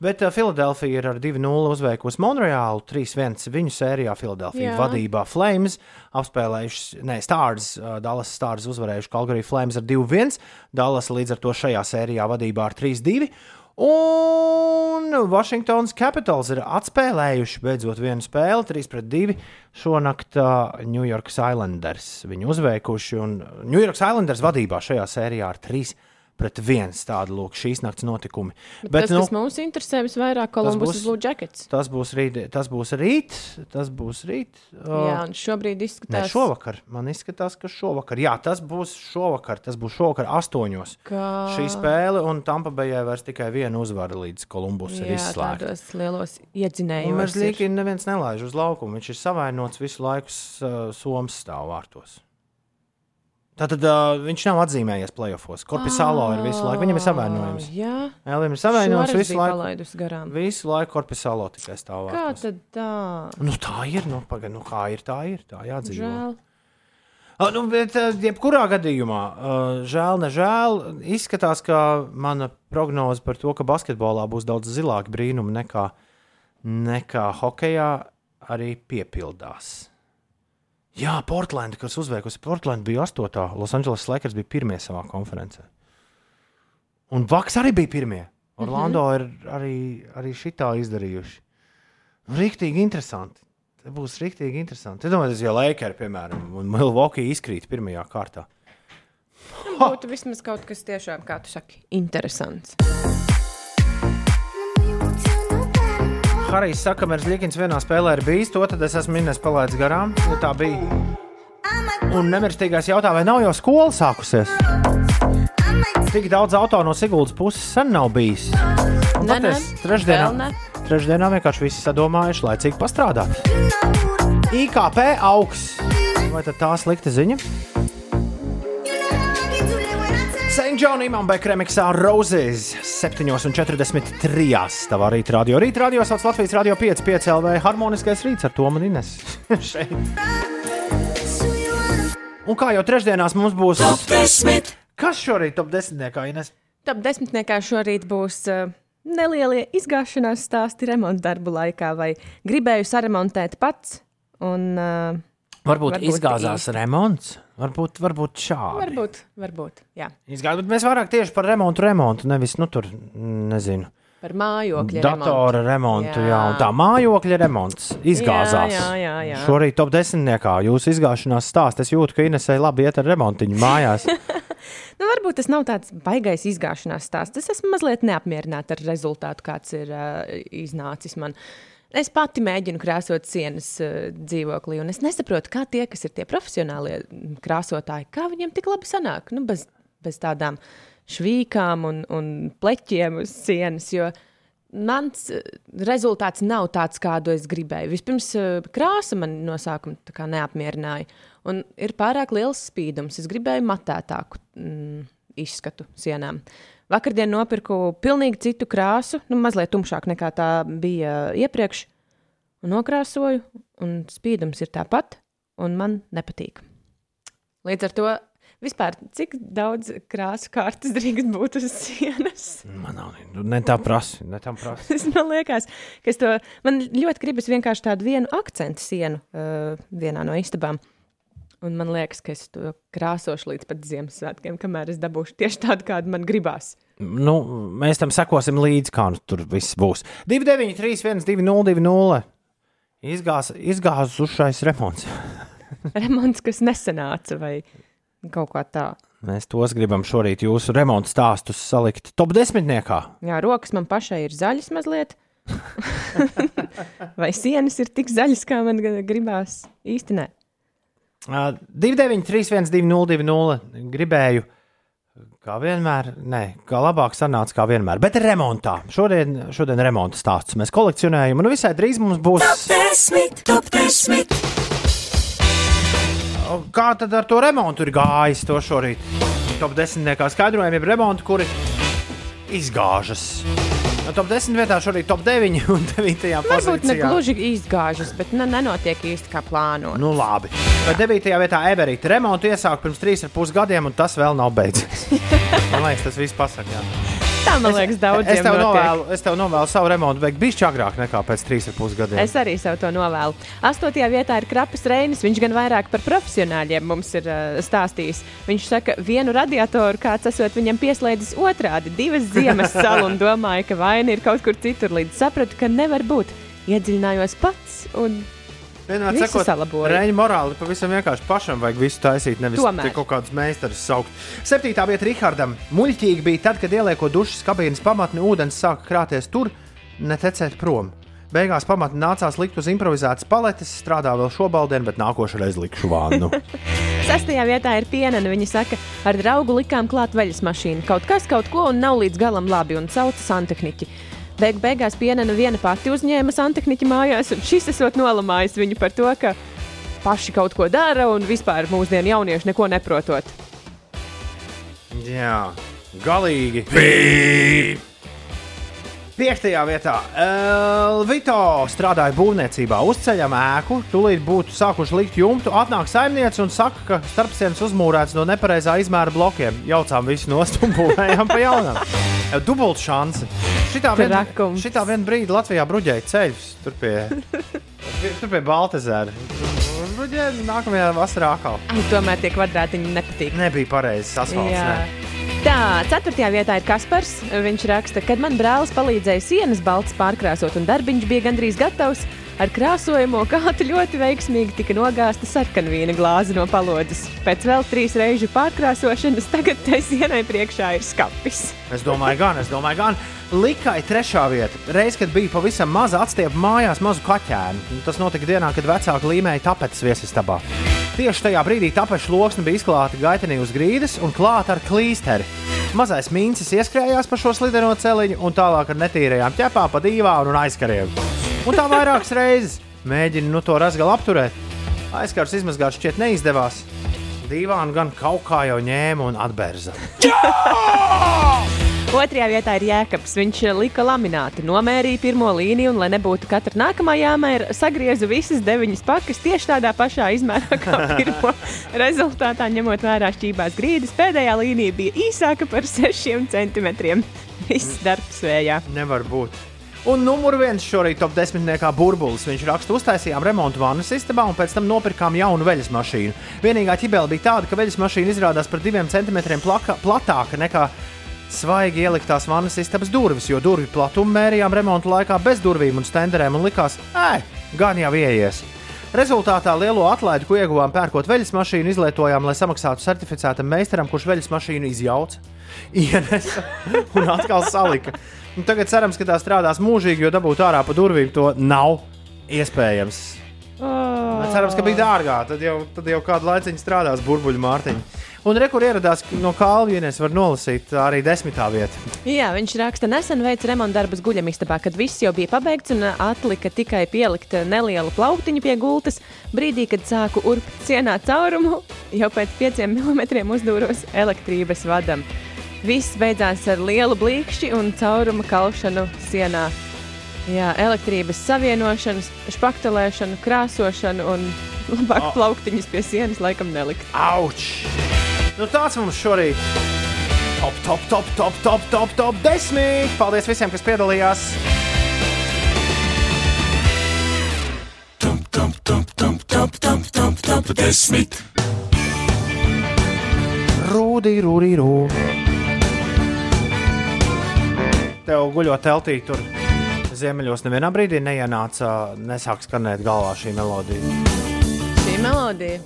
Bet Filadelfija ir ar 2-0 uzveikusi Monreālu. 3-1 viņu sērijā Filadelfija vadībā Flames apspēlējuši, ne, Stars, Dallas Stars uzvarējuši Kalgarī Flames ar 2-1. Dallas līdz ar to šajā sērijā vadībā ar 3-2. Un Washingtons Capitals ir atspēlējuši beidzot vienu spēli, 3-2. Šonakt uh, New York Islanders viņu uzveikuši. Un New York Islanders vadībā šajā sērijā ar 3-1. Tāda lūk, šīs nakts notikumi. Bet, Bet tas, nu, kas mums interesē visvairāk, Kolumbus būs- Blue Jackets. tas būs rīt. Tas būs rīt. Tas būs rīt. Uh, Jā, un šobrīd Ne, izskatās, šovakar. Man izskatās, ka šovakar. Jā, tas būs šovakar. Tas būs šovakar astoņos. ka Šī spēle un Tampa Bejai vairs tikai viena uzvara līdz Kolumbus ir jā, izslēgta. tādos lielos iedzinējumos. Ir. līdīgi neviens nelaiž uz laukumu. Viņš ir savainots visu laiku uh, Somijas stāvvārtos. Tātad uh, viņš nav atzīmējies playoffs. Korpisālo ir visu laiku. Viņam ir savainojums. Jā, Elim ir savainojums visu laiku. palaidus garām. Visu laiku korpisālo tikai Kā stāvvārtos. tad tā? Nu, tā ir. Nu, paga, nu, kā ir, tā ir. Tā jādzīvo. Žēl. Uh, nu, bet, uh, jebkurā gadījumā, uh, žēl, nežēl, izskatās, ka mana prognoze par to, ka basketbolā būs daudz zilāki brīnumi nekā, nekā hokeja, arī piepildās. Jā, Portland, kas uzveikusi Portland, bija 8. Los Angeles Lakers bija pirmie savā konferencē. Un Vaks arī bija pirmie. Orlando mm -hmm. ir arī, arī šitā izdarījuši. Rīktīgi interesanti. Tas būs rīktīgi interesanti. Es domāju, tas jau Lakers, piemēram, un Milwaukee izkrīt pirmajā kārtā. Būtu vismaz kaut kas tiešām, kā tu saki, interesants. Harijs saka, ka Merzlikins vienā spēlē ir bijis, to tad es esmu minējis palaidis garām, jo tā bija. Un nemirstīgais jautā, vai nav jau skola sākusies? Tik daudz auto no Siguldas puses sen nav bijis. Nē, patiesi, trešdienā, ne. trešdienā vienkārši visi sadomājuši laicīgi pastrādāt. IKP augs. Vai tad tā slikta ziņa? St. John Imants Remiksā Roses 7,43. Tavā rīta radio. Rīta radio sauc Latvijas radio 5, 5 LV harmoniskais rīts ar to man Ines. Un kā jau trešdienās mums būs Top 10. Kas šorīt top 10. kā Ines? Top desmitniekā šorīt būs uh, nelielie izgāšanās stāsti remonta darbu laikā, vai gribēju saremontēt pats. Un, uh, Varbūt, Varbūt izgāzās īsti. remonts. Varbūt, varbūt šādi. varbūt, varbūt, jā, Izgāzās, bet mēs vairāk tieši par remontu, remontu, nevis nu, tur, nezinu, par mājokļa datora remontu. Jā. Jā, un tā mājokļa remonts izgāzās. Jā, jā, jā, jā. Šorīt top 10. jūsu izgāšanās stāsts. Es jūtu, ka Inesai labi iet ar remontiņu mājās. Nu, varbūt tas nav tāds baisais izgāšanās stāsts. Es esmu mazliet neapmierināta ar rezultātu, kāds ir uh, iznācis man. Es pati mēģinu krāsot sienas uh, dzīvoklī, un es nesaprotu, kā tie, kas ir tie profesionālie mm, krāsotāji, kā viņiem tik labi sanāk. Nu, bez, bez tādām švīkām un, un pleķiem uz sienas. Jo mans eh, rezultāts nav tāds, kādu es gribēju. Vispirms eh, krāsa man no sākuma neapmierināja. Un ir pārāk liels spīdums. Es gribēju matētāku mm, izskatu sienām. Vakardien nopirku pilnīgi citu krāsu, nu, mazliet tumšāku nekā tā bija iepriekš. Un nokrāsoju, un spīdums ir tāpat, un man nepatīk. Līdz ar to vispār, cik daudz krāsu kārtas drīkst būt uz sienas? Man nav nu, ne tā prasa, ne tā prasa. Man liekas, ka es to, man ļoti gribas vienkārši tādu vienu akcentu sienu uh, vienā no istabām. Un man liekas, ka es to krāsošu līdz pat Ziemassvētkiem, kamēr es dabūšu tieši tādu, kādu man gribās. Nu, mēs tam sekosim līdzi, kā nu tur viss būs. 293, 1, 2, 0, 2, 0. Izgāz, izgāzušais remonts. Remonts, kas nesanāca, vai kaut kā tā. Mēs tos gribam šorīt jūsu remonta stāstus salikt top desmitniekā. Jā, rokas man pašai ir zaļas mazliet. vai sienas ir tik zaļas, kā man gribās? Uh, 293, 1, 2, 0, 2, 0. Gribēju, kā vienmēr, nē, kā labāk sanāca, kā vienmēr. Bet remontā. Šodien, šodien remonta stāstus mēs kolekcionējam, un visai drīz mums būs. Top 10. Top 10. Kā tad ar to remontu ir gājis to šorīt? Top 10. skaidrojumi ir remonti, kuri izgāžas. No top 10 vietā šorīt top 9 un 9. Varbūt ne pozīcijā. gluži izgāžas, bet ne, nenotiek īsti kā plānots. Nu, labi. Bet 9. vietā Everīte remontu iesāka pirms 3,5 gadiem, un tas vēl nav beidzies. Man liekas, tas viss pasaka. Tā man liekas, daudziem Es tev, notiek. novēlu, es tev novēlu savu remontu beigt bišķi agrāk nekā pēc 3,5 gadiem. Es arī sev to novēlu. Astotajā vietā ir Krapas Reinis. Viņš gan vairāk par profesionāļiem mums ir uh, stāstījis. Viņš saka, vienu radiatoru kāds esot viņam pieslēdzis otrādi, divas ziemas salu un domāja, ka vaina ir kaut kur citur, līdz sapratu, ka nevar būt. Iedziļinājos pats un Vienmēr sakot. Reņģa morāli pavisam vienkārši pašam vajag visu taisīt, nevis te kaut kādus meistarus saukt. Septītā vieta Rihardam. Muļķīgi bija tad, kad ieliekot dušas kabīnes pamatni, ūdens sāka krāties tur, netecēt prom. Beigās pamatni nācās likt uz improvizētas paletes, strādā vēl šobaldien, bet nākošais likšu vānu. Sestajā vietā ir piena. Viņa saka, ar draugu likām klāt veļas mašīnu. Kaut kas, kaut ko, un nav līdz galam labi, un sauca santehniķi. Beig beigās piena viena pati uzņēma santehniķi mājās, un šis esot nolamājis viņu par to, ka paši kaut ko dara un vispār mūsdienu jaunieši neko neprotot. Jā, galīgi. Pīp! Piektajā vietā Elvito strādāja būvniecībā. Uzceļam ēku, tūlīt būtu sākuši likt jumtu. Atnāk saimniece un saka, ka starpsienas uzmūrēts no nepareizā izmēra blokiem. Jaucām visu nost un būvējām pa jaunam. Dubult šansi. Šitā vien, šitā vien brīdi Latvijā bruģēja ceļus tur pie, tur pie Baltazēra. Bruģēja nākamajā vasarā atkal. Tomēr tie kvadrātiņi nepatīk. Nebija pareizs asfalts. Tā, ceturtajā vietā ir Kaspars. Viņš raksta, kad man brālis palīdzēja sienas balts pārkrāsot, un darbiņš bija gandrīz gatavs. Ar krāsojamo kātu ļoti veiksmīgi tika nogāzta sarkanvīna glāze no palodzes. Pēc vēl trīs reižu pārkrāsošanas tagad tai sienai priekšā ir skapis. Es domāju, gan, es domāju, gan. Likai trešā vieta. Reiz, kad bija pavisam maza atstiepa mājās mazu kaķēnu. Tas notika dienā, kad vecāki līmēja tapetes viesistabā. Tieši tajā brīdī tapešu loksne bija izklāta gaitenī uz grīdas un klāta ar klīsteri. Mazais mīncis ieskrējās pa šo slideno celiņu un tālāk ar netīrajām ķepām pa dīvānu un aizkariem. Un tā vairākas reizes mēģina nu to razgalu apturēt. Aizkars izmazgāt šķiet neizdevās. Dīvānu gan kaut kā jau ņēma un atbērza. Otrajā vietā ir Jēkabs. Viņš lika lamināti, nomērīja pirmo līniju, un, lai nebūtu katra nākamā jāmēra, sagrieza visas deviņas pakas tieši tādā pašā izmērā kā pirmo. Rezultātā, ņemot vērā šķībās grīdas, pēdējā līnija bija īsāka par 6 centimetriem. Viss darbs vējā. Nevar būt. Un numur viens šorīt top desmitniekā burbulis. Viņš raksta, uztaisījām remontu vannas istabā un pēc tam nopirkām jaunu veļas mašīnu. Vienīgā ķibele bija tāda, ka veļas mašīna izrādās par diviem centimetriem plaka, platāka nekā svaigi ieliktās vannas istabas durvis, jo durvju platumu mērījām remonta laikā bez durvīm un stenderēm un likās, ej, gan jau ieies. Rezultātā lielo atlaidi, ko ieguvām pērkot veļas mašīnu, izlietojām, lai samaksātu certificētam meistaram, kurš veļas mašīnu izjauca, ienesa un atkal salika. Un tagad cerams, ka tā strādās mūžīgi, jo dabūt ārā pa durvīm to nav iespējams. Oh. Cerams, ka bija dārgā. Tad jau, tad jau kādu laiciņu strādās burbuļu mārciņu. Un rekur ieradās no Kalvijas, var nolasīt arī desmitā vieta. Jā, viņš raksta, nesen veica remonta darbus guļamistabā, kad viss jau bija pabeigts un atlika tikai pielikt nelielu plauktiņu pie gultas. Brīdī, kad sāku urbt cienā caurumu, jau pēc pieciem milimetriem uzdūros elektrības vadam. Viss beidzās ar lielu blīkšķi un cauruma kalšanu sienā. Jā, elektrības savienošanu, špaktelēšanu, krāsošanu un labāk Oh. plauktiņus pie sienas laikam nelikt. Auč! Nu, tāds mums šorīt top, top, top, top, top, top, top 10. Paldies visiem, kas piedalījās! Rūdī, rūdī, rūdī. Tev guļot teltī, tur ziemeļos nevienā brīdī neienāca, nesāk skanēt galvā šī melodija. Šī melodija.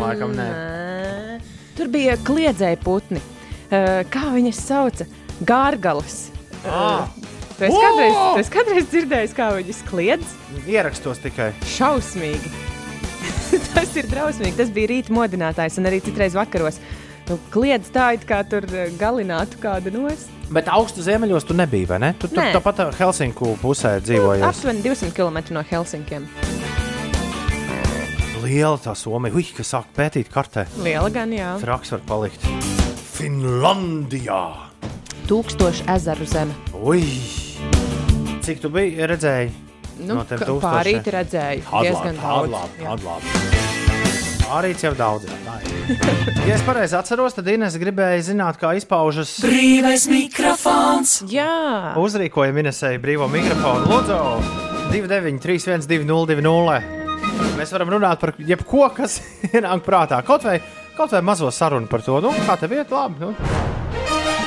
Laikam nē. Nē. Tur bija kliedzēji putni. Uh, kā viņas sauca? Gārgalas. Ah. Tu esi kādreiz, tu esi kādreiz dzirdējis, kā viņas kliedz? Ierakstos tikai. Šausmīgi. Tas ir drausmīgi. Tas bija rīta modinātājs un arī citreiz vakaros. Nu, kliedz tā, it kā tur eh, galinātu kādu nost. Bet augstu ziemeļos tu nebija, vai ne? Tu tur tāpat Helsinku pusē dzīvojies. Aptuveni 200 km no Helsinkiem. Liela tā Somija, Ui, kas sāk pētīt kartē. Liela gan, jā. Traks var palikt. Finlandijā! Tūkstoši ezeru zeme. Ui! Cik tu biji redzēji? Nu, tūkstošiem? pārīt redzēju. Diezgan daudz, jā. Arī jau daudz. Ja es pareizi atceros, tad Inês gribēja zināt, kā izpaužas. Brīvais mikrofons. Jā, Uzrīkojam Inesēju brīvo mikrofonu. Lūdzu, 293, 202, Mēs varam runāt par jebko, kas ienāk prātā. Kaut vai, kaut vai mazo sarunu par to, nu, kā tev iet labi. Nu.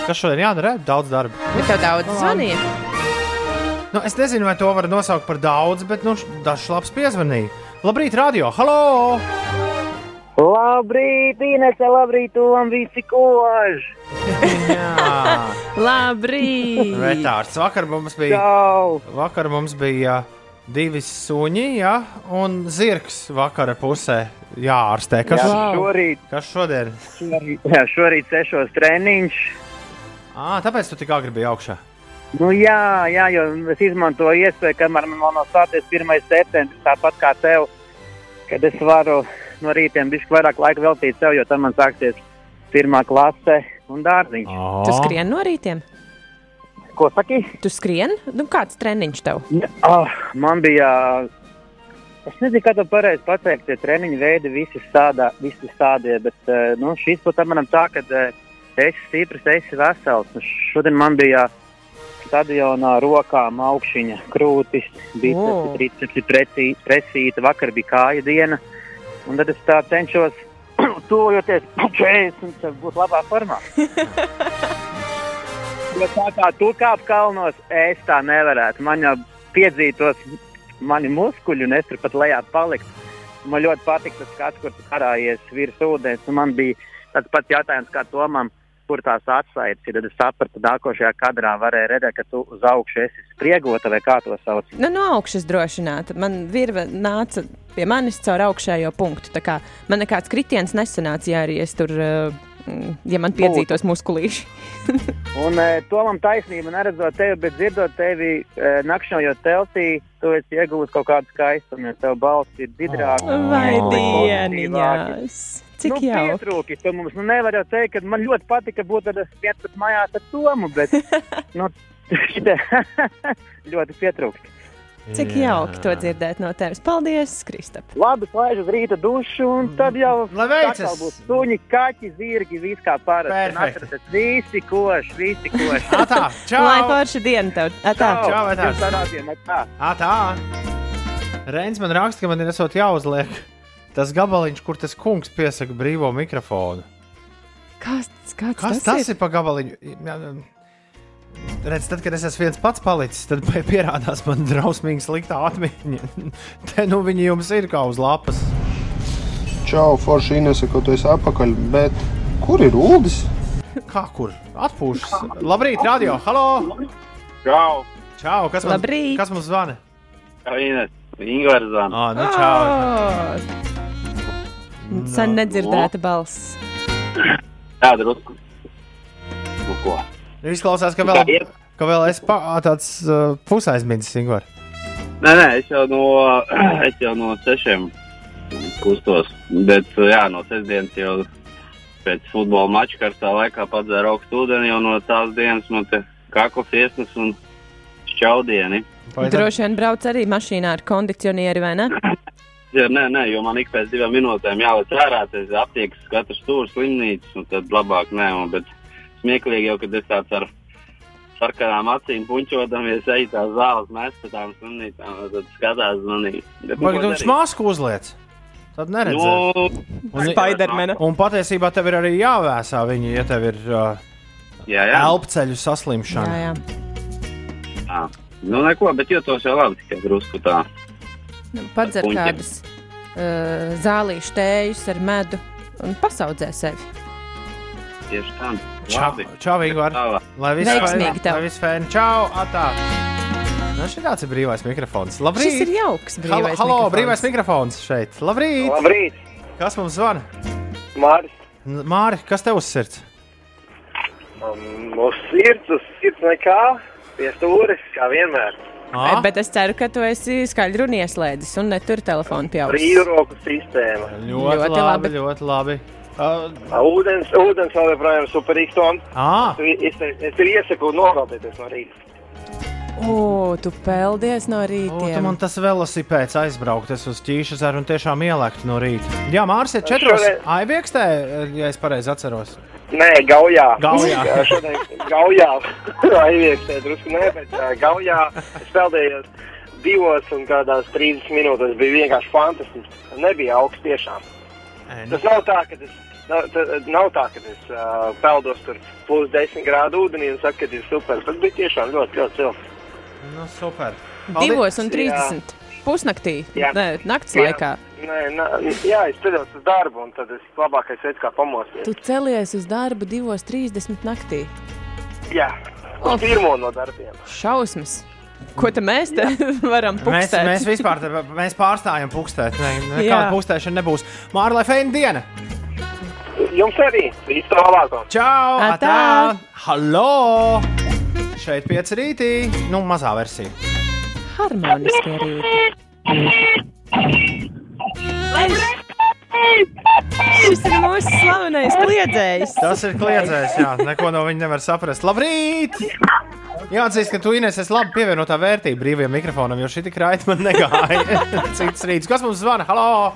Kas šodien jādara? Daudz darba. bet tev daudz zvanīja. Nu, es nezinu, vai to var nosaukt par daudz, bet nu, dažs labs piezvanīja. Labrīt, radio! Halo! Labrīt, Inese, labrīt, un visi kož! Jā, Labrīt! Vetārs. Vakar mums bija, Čau! vakar mums bija divi suņi, ja, un zirgs vakara pusē jāārstē. Kas, Jā, šorīt, kas šodien? šorīt, jā, šorīt sešos treniņš. À, tāpēc tu tik agri biji augšā. Nu, jā, jā, jo es izmantoju iespēju, kamēr man nav sācies 1. septembris, tāpat kā tev, kad es varu no rītiem bišķi vairāk laika veltīt sev, jo tam man sāksies pirmā klase un dārziņš. Tu skrien no rītiem? Ko saki? Tu skrien? Nu, kāds treniņš tev? Oh, man bija, es nezinu, kā to pareizi pateikt, tie treniņu veidi visi stādā, visi stādie, bet eh, nu, šīs pat manam tā, ka esi stiprs, esi vesels. Nu, Šodien man bija stadionā rokām augšņa, krūtis, bicepsi, O. tricepsi, presīta, vakar bija kāja diena. Un tad es tā cenšos, tuvojoties 40, būt labā formā. Jo tā kā tu kāp kalnos, es tā nevarētu. Man jau piedzītos mani muskuļi, un es tur pat lejā paliktu. Man ļoti patīk tas skats, kur tu karājies virs ūdens. Man bija tāds pats jautājums kā Tomam, kur tās atsaites ir. Tad es sapratu, nākošajā kadrā varēja redzēt, ka tu uz augšu esi spriegota vai kā to sauc. Nu, no augšas drošināta. Man virve nāca pie manis caur augšējo punktu. Tā kā man nekāds kritiens nesanāca, ja arī es tur uh, Ja man piedzītos muskulīši. Un e, tomam taisnība, neredzot tevi, bet dzirdot tevi, e, nakšņojot teltī, tu esi iegūst kaut kādu skaistumu, jo tev balss ir dziļāka. Vai dieniņās? Cik nu, jauki. pietrūkis tu mums. Nu, nevar jau teikt, ka man ļoti patika būt ar 15 mājās ar Tomu, bet nu, šitie ļoti pietrūkst. Cik jauki to dzirdēt no tevis. Paldies, Kristap. Labi, slēdz uz rīta dušu, un tad jau atkal būs suņi, kaķi, zirgi, viss kā parasti. Visi koši, visi koši. Atā, čau! Lai forša diena tev. Atā. Čau, atā. Jums tādā dienā, tā. Atā! Reins man raksta, ka man ir esot jāuzliek tas gabaliņš, kur tas kungs piesaka brīvo mikrofonu. Kas, kāds Kas tas, tas ir pa gabaliņu? Redz, tad, kad es esmu viens pats palicis, tad pie- pierādās man drausmīgi slikta atmiņa. Te nu viņi jums ir kā uz lapas. Čau, Forši Inese, ko tu esi apakaļ, bet kur ir Uldis? Kā kur? Atpūšas. Labrīt, radio! Halo! Čau! Čau! Kas, man, kas mums zvana? Ines, Ingūna Zana. Ah, nu, čau! Oh. Sen nedzirdēta balss. Jā, drusku. Nu, ko? Izklausās, ka vēl, ka vēl es pa, tāds uh, pusaizmidzis, Ingūna. Nē, nē, es jau no, es jau no sešiem kustos. Bet, jā, no sestdienas jau pēc futbola mača karstā laikā padzēru augstu ūdeni, jau no tās dienas man te kakla fiesnas un šķaudieni. Droši vien brauc arī mašīnā ar kondicionieri, vai ne? Nē, nē, jo man ik pēc divām minūtēm jāliek ārā, tas aptiekas katrs stūris, slimnīcas, un tad labāk nē, un, bet smieklīgi jau, kad es tāds ar sarkanām acīm puņķodamies, eju tās zāles, mēs pa tām slimnīcām, un tad skatās manī. Nu, Vai tu masku uzliec? Tad neredzēsi. Nu, Spidermana. Un patiesībā tev ir arī jāvēsā viņi, ja tev ir uh, Jā, jā. elpceļu saslimšana. Jā, jā. Jā. Nu, neko, bet jūtos jau labi, tikai drusku tā. Padzer kādas uh, zālīšu tējus ar medu un pasaudzē sevi. Tieši tā. Čau, Labi. čau Ingūna! Tālāk. Lai viss Veiksmīgi tev. Lai viss fēni! Čau! Atā! Nu, šī tāds ir brīvais mikrofons. Labrīt! Šis ir jauks Halo, brīvais halo mikrofons. brīvais mikrofons šeit. Labrīt! Labrīt! Kas mums zvana? Māris. Māri, kas tev uz sirds? Um, uz sirds, uz sirds nekā, pie stūres, kā vienmēr. Ah? Bet es ceru, ka tu esi skaļi un ieslēdzis un netur telefonu pie auss. Brīvroku sistēma. Ļoti, Ļoti labi, labi. ļoti labi. Uh, Ūdens, ūdens vēl joprojām ir superīgs tons. Ah. Es, es, es ir iesaku nogādēties no rīta. O, tu peldies no O, tu rīta. man tas velosipēds aizbraukt, es uz ķīšu zaru un tiešām ielēkt no rīta. Jā, Mārs ir četros Šodien- aiviekstē, ja es pareizi atceros. Nē, gaujā. Gaujā. Jā, Šodien gaujā. Aizviekstē drusku nē, bet uh, gaujā es peldējos divos un kādās 30 minūtēs bija vienkārši fantastiski. Nebija augsts tiešām. Tas nav tā, ka es, nav, tā, nav tā, ka es uh, peldos tur plus 10 grādu ūdenī un saku, ka ir super. Tas bija tiešām ļoti, ļoti silts. Nu, super. Divos un Jā. 30. Pusnaktī, Jā. Nē, naktas Jā. laikā. Nē, nē, jā, es ceļos uz darbu, un tad es labākais veids, kā pamosties. Tu celies uz darbu 2.30 naktī. Jā, uz pirmo no darbiem. Šausmas. Ko te mēs te varam Mēs, pukstēt? mēs vispār te, mēs pārstājam pukstēt. Ne, nekāda Jā. pukstēšana nebūs. Mārla, lai feina diena! Jums arī visu labāko. Čau! Atā! Atā! Halo! Šeit pieci rītī, nu mazā versija. Harmoniski arī. Šis ir mūsu slavenais kliedzējs. Tas ir kliedzējs, jā, neko no viņa nevar saprast. Labrīt! Jāatzīst, ka tu Ines esi labi pievienotā vērtība brīvajam mikrofonam, jo šī tik raiti man negāja. Cits rīts. Kas mums zvana? Halo!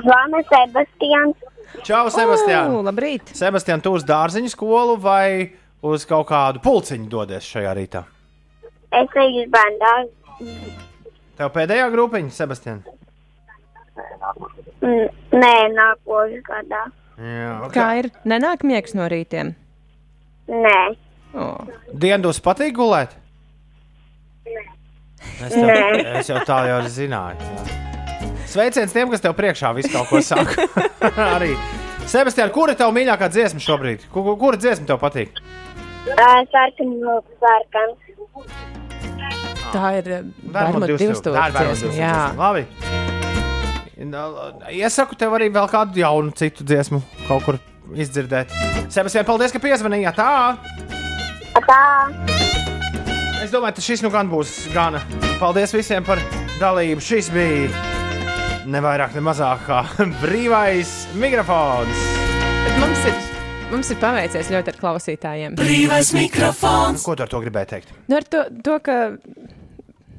Zvana Sebastians. Čau, Sebastian! O, labrīt! Sebastian, tu uz dārziņu skolu vai uz kaut kādu pulciņu dodies šajā rītā? Es eju uz bērnu Tev pēdējā grupiņa, Sebastian? Nē, nākošais gadā. Jā, Kā ir? Nenāk miegs no rītiem. Nē, Oh. Dienas patīk gulēt? Es, tev, Nē. es jau tā jau zināju. Jā. Sveiciens tiem, kas tev priekšā visu kaut ko saka. Arī. Sebastian, kura ir tava mīļākā dziesma šobrīd? Kur, kur- kura dziesma tev patīk? sarkanu sarkans. Tā ir eh, Vermont divstūra. divstūra Jā, dziesma. Labi. Iesaku tev arī vēl kādu jaunu citu dziesmu kaut kur izdzirdēt. Sebastian, paldies, ka piezvanījāt. Tā! Tā! Es domāju, ka šis nu gan būs gana. Paldies visiem par dalību. Šis bija ne vairāk, ne mazāk kā brīvais mikrofons. Bet mums ir, mums ir paveicies ļoti ar klausītājiem. Brīvais mikrofons. Ko tu ar to gribēji teikt? Nu, ar to, to, ka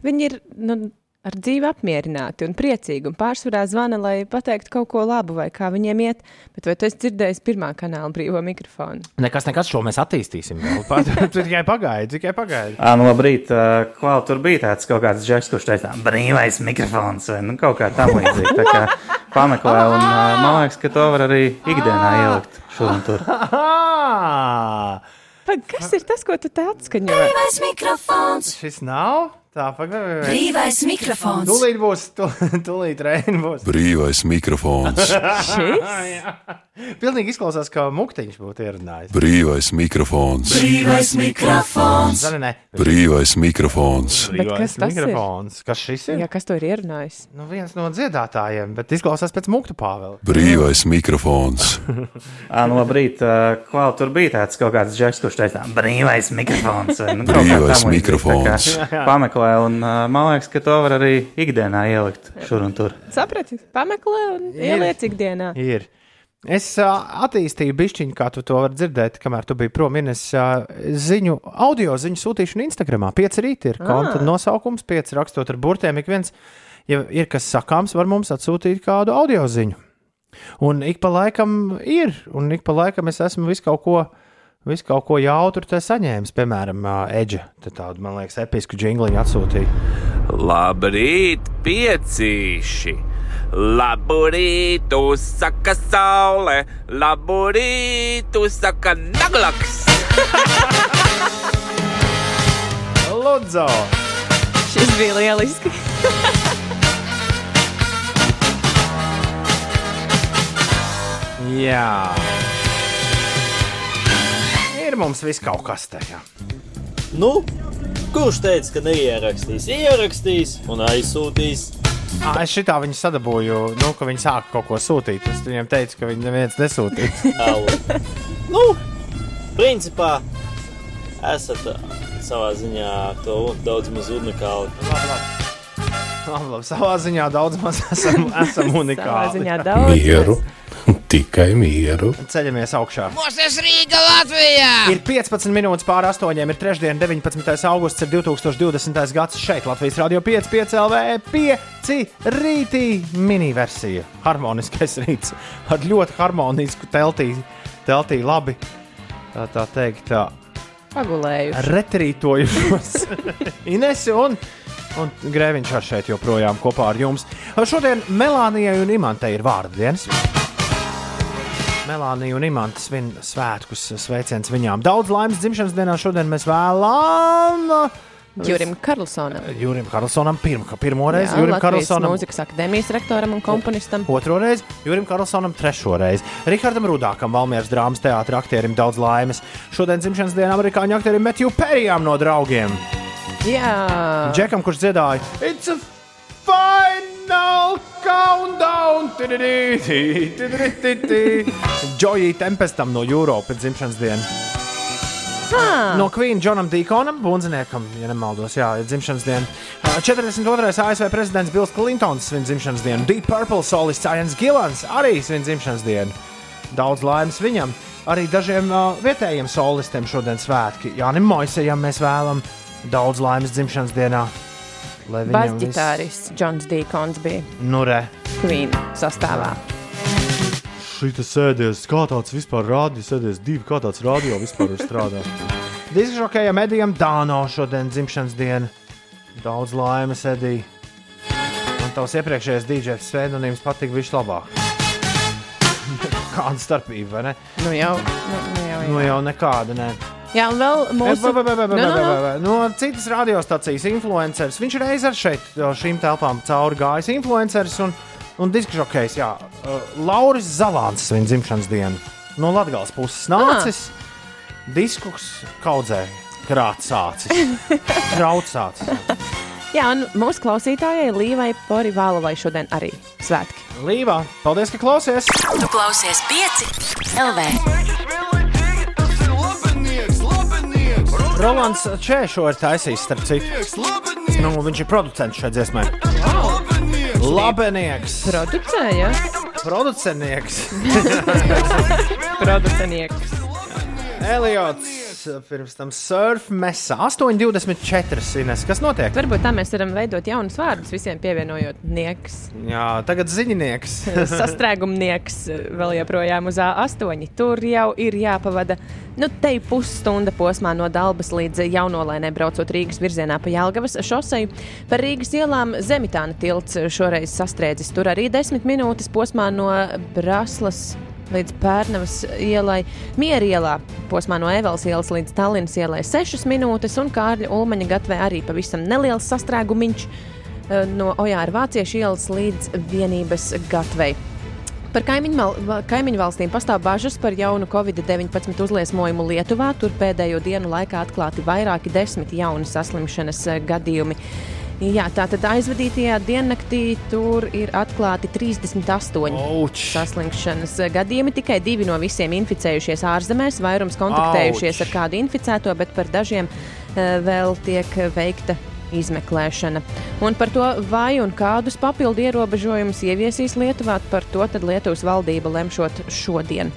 viņi ir nu, ar dzīvi apmierināti un priecīgi un pārsvarā zvana, lai pateiktu kaut ko labu vai kā viņiem iet. Bet vai tu esi dzirdējis pirmā kanāla brīvo mikrofonu? Nekas, nekas, šo mēs attīstīsim. vēl. Pat- Tu tikai pagaidi, tikai pagaidi. Ā, nu, labrīt, ā, Klau, tur bija tāds kaut kāds džeks, kurš teica, brīvais mikrofons, vai nu, kaut kā tam līdzīga. Tā kā pameklē, un man liekas, ka to var arī ikdienā ielikt šur un tur. Pag, kas ir tas, ko tu te atskaņo? Brīvais mikrofons. Šis nav. Tā, pagaidi. Brīvais mikrofons. Tūlīt būs, tūlīt reini būs. Brīvais mikrofons. Jā. Pilnīgi izklausās, kā muktiņš būtu ierunājis. Brīvais mikrofons. Brīvais mikrofons. Zani, ne. Brīvais mikrofons. Bet kas tas ir? mikrofons. Kas šis ir? Jā, kas to ir ierunājis? Nu, viens no dziedātājiem, bet izklausās pēc muktu pāvela. Brīvais mikrofons. Ā, nu, labrīt, ā, Klau, tur bija tāds kaut kāds džeks, kurš teica, brīvais mikrofons, nu, kā Brīvais mikrofons. Tā kā Pameklē, un ā, man liekas, ka to var arī ikdienā ielikt šur un tur. Saprati, pameklē un Ir. ieliec ikdienā. Ir. Es uh, attīstīju bišķiņu, kā tu to vari dzirdēt, kamēr tu biji prom. Es uh, ziņu, audio ziņu sūtīšanu Instagram. Pieci rīti ir konta Ah. nosaukums, pieci rakstot ar burtiem. Ik viens, ja ir kas sakāms, var mums atsūtīt kādu audio ziņu. Un ik pa laikam ir, un ik pa laikam es esmu visu kaut ko. Visu kaut ko jautru te saņēmis, piemēram, Eģe. Tādu, man liekas, episku jingliņu atsūtīja. Labrīt, piecīši! Labrīt, saka saule, labrīt, saka naglaks! Lūdzu! Šis bija lieliski. Jā. Ir mums viss kaut kas tajā. Nu, kurš teica, ka neierakstīs? Ierakstīs un aizsūtīs. À, es šitā viņu sadabūju, nu, ka viņi sāka kaut ko sūtīt. Es viņiem teicu, ka viņi neviens nesūtīs. Nu, principā esat savā ziņā to daudz maz unikāli. Labi, labi, savā ziņā daudz maz esam, esam unikāli. Savā ziņā daudz Mieru. Tikai mieru. Ceļamies augšā. Mūsu Rīga Latvijā! Ir 15 minūtes pāri astoņiem, ir trešdiena, 19. augusts, ir 2020. gads šeit, Latvijas Rādio 5, 5 LV, 5 rītī mini-versija. Harmoniskais rīts ar ļoti harmonisku teltī, teltī labi, tā, tā teikt, tā, Pagulējuši. retrītojušos Inesi un, un Grēviņš ar šeit joprojām kopā ar jums. Šodien Melānijai un Imantai ir vārdu dienas. Melānija un Imants svin svētkus, sveiciens viņām. Daudz laimes dzimšanas dienā šodien mēs vēlām. Jurim Karlsonam. Jurim Karlsonam pirmā, pirmo reizi. Jā, Jurim Latvijas Karlsonam mūzikas akadēmijas rektoram un komponistam. otro reizi, Jurim Karlsonam trešo reizi. Rihardam Rudākam, Valmieras drāmas teātris aktierim daudz laimes. Šodien dzimšanas dienā amerikāņu aktierim Metju Perijām no draugiem. Jā, Džekam, kurš dziedāja It's a final countdown! Džojī Tempestam no Eiropas dzimšanas dienas. Ah. No Queen Džonam Dīkonam, Bunziniekam, ja nemaldos, jā, ir dzimšanas diena. Uh, 42. ASV prezidents Bills Clintons svin dzimšanas dienu. Deep Purple solists Ians Gilans arī svin dzimšanas dienu. Daudz laimes viņam. Arī dažiem uh, vietējiem solistiem šodien svētki. Jānis Moisejam mēs vēlam daudz laimes dzimšanas dienā. Basģitārists Džons Dīkons bija Nu, re. Queen sastāvā. Šī sēdies, kā tāds vispār rādījis, sēdies divi, kā tāds radio vispār var strādāt. Diskžokējam Edijam Dāno šodien dzimšanas diena. Daudz laimes, Edija. Man tavs iepriekšējais DJs pseidonīms patika vislabāk. Kāda starpība, vai ne? Nu jau, nu, nu jau, Nu jau nekāda, ne. Jā, un vēl mūsu be, be, be, Nu, nu, nu. No citas radiostacijas influenceris. Viņš reiz ar šeit šīm telpām cauri gājis. Influenceris un, un diskžokejs, jā, uh, Lauris Zalāns svin dzimšanas dienu. No Latgales puses nācis. Diskus kaudzē. Kraut sācis. Jā, un mūsu klausītājai Līvai Porivālovai šodien arī svētki. Līvā, paldies, ka klausies! Tu klausies pieci LV. Rolands Čēšo ir taisījis, starp citu. Nu, viņš ir producents šai dziesmai. Labenieks! Producēja? Producenieks! Producenieks. Eliots, pirms tam surfmesa 8,24 Ines. Kas notiek? Varbūt tā mēs varam veidot jaunus vārdus, visiem pievienojot nieks. Jā, tagad ziņnieks. Sastrēgumnieks vēl joprojām uz A8. Tur jau ir jāpavada nu, te pusstunda posmā no Dabas līdz jaunolēnē, braucot Rīgas virzienā pa Jālgavas šoseju. Par Rīgas ielām Zemitāna tilts šoreiz sastrēdzis. Tur arī desmit minūtes posmā no Braslas līdz Pērnavas ielai, Miera ielā, posmā no Evelas ielas līdz Tallinas ielai 6 minūtes, un Kārļa Ulmaņa gatavē arī pavisam neliels sastrēgumiņš eh, no Ojāra Vāciešu ielas līdz vienības gatavei. Par kaimiņu, kaimiņu valstīm pastāv bažas par jaunu Covid-19 uzliesmojumu Lietuvā. Tur pēdējo dienu laikā atklāti vairāki desmit jauni saslimšanas eh, gadījumi. Jā, tātad aizvadītajā diennaktī tur ir atklāti 38 Ouch. saslimšanas gadījumi. Tikai divi no visiem inficējušies ārzemēs, vairums kontaktējušies Auč. ar kādu inficēto, bet par dažiem eh, vēl tiek veikta izmeklēšana. Un par to, vai un kādus papildu ierobežojumus ieviesīs Lietuvā, par to tad Lietuvas valdība lemšot šodien.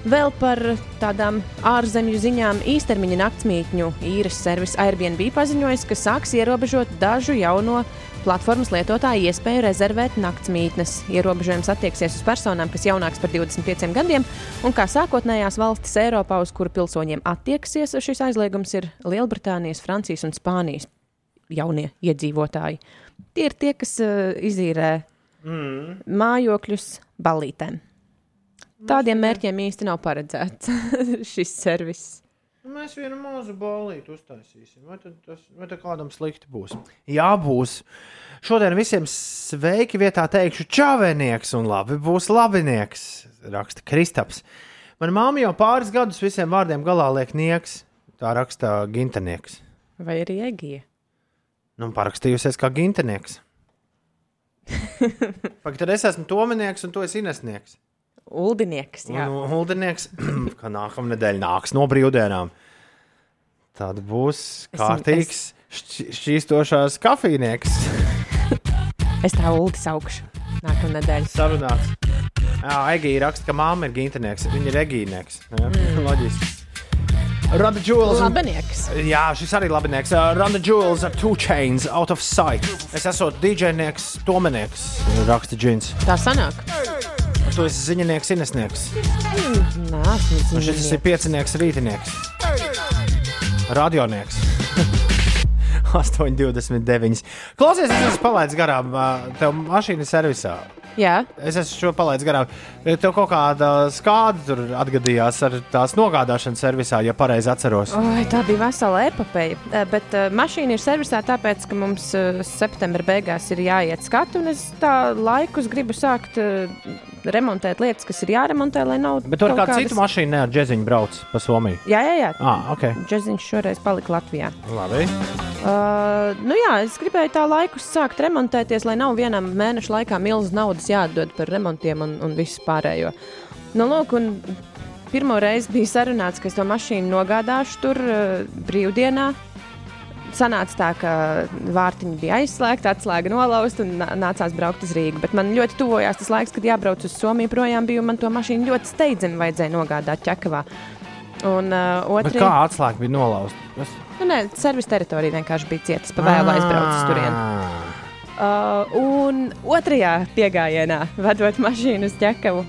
Vēl par tādām ārzemju ziņām īstermiņa naktsmītņu īres servis Airbnb paziņojis, ka sāks ierobežot dažu jauno platformas lietotāju iespēju rezervēt naktsmītnes. Ierobežojums attieksies uz personām, kas jaunākas par 25 gadiem, un kā sākotnējās valstis Eiropā, uz kuru pilsoņiem attieksies šis aizliegums, ir Lielbritānijas, Francijas un Spānijas jaunie iedzīvotāji. Tie ir tie, kas uh, izīrē Mm. mājokļus balītēm. Tādiem mērķiem īsti nav paredzēts šis servis. Nu, Mēs vienu mazu balīti uztaisīsim. Vai tas, vai kādam slikti būs? Jā, būs. Šodien visiem sveiki vietā teikšu čāvēnieks un labi būs labinieks, raksta Kristaps. Manā māmiņa jau pāris gadus visiem vārdiem galā liek nieks. Tā raksta gintenieks. Vai arī Egija? Nu, parakstījusies kā gintenieks. Pagaid, tad es esmu tominieks un tu esi inesnieks. Uldinieks. Jā. Un Huldinieks, ka nākamā nedēļa nāks no brīvdienām. Tad būs Es- kārtīgs šķi- šķīstošās kafejnieks. Es tā uldi saukšu nākamā nedēļa. Sarunāts. Jā, Egija raksta, ka māma ir gintenieks. Viņa ir egīnieks. Mm. Loģiski. Rada Jules. Labinieks. Jā, šis arī labinieks. Uh, Rada Jules ar two chains out of sight. Es esmu DJnieks, tomenieks, raksta Džins. Tā sanāk. Tu esi ziņinieks, inesnieks. Nē, Un šis ir piecinieks, rītinieks. Radionieks. 8,29. Klausies, es esmu palaidis garām. Tev mašīna ir servisā. Jā, Es esmu šo palaidis garām. Tev kaut kāda skāde tur atgadījās ar tās nogādāšanas servisā, ja pareizi atceros. Oi, tā bija vesela epopeja. Eh, Bet uh, mašīna ir servisā tāpēc, ka mums uh, septembra beigās ir jāiet skatu, un es tā laikus gribu sākt uh, remontēt lietas, kas ir jāremontē, lai nav. Bet tur kāda cita mašīna ne ar džeziņu brauc pa Somiju. Jā, jā, jā. Ah, ok. Džeziņš šoreiz palika Latvijā. Labi. Uh, nu jā, es gribēju tā laikus sākt remontēties, lai nav vienam mēneša laikā milzīgas naudas jāatdod par remontiem un, un visu pārējo. Nu, lūk, un pirmo reizi bija sarunāts, ka es to mašīnu nogādāšu tur uh, brīvdienā. Sanāca tā, ka vārtiņi bija aizslēgti, atslēga nolauzta un nā- nācās braukt uz Rīgu. Bet man ļoti tuvojās tas laiks, kad jābrauc uz Somiju projām, bija un man to mašīnu ļoti steidzami vajadzēja nogādāt Čekavā. Un uh, Bet otrā kā atslēga bija nolauzta? Kas? Nu, nē, servis teritorija vienkārši bija cieta. Pa vēlu aizbraucu uz turieni. Uh, un otrajā piegājienā, vadot mašīnu uz ķekavu,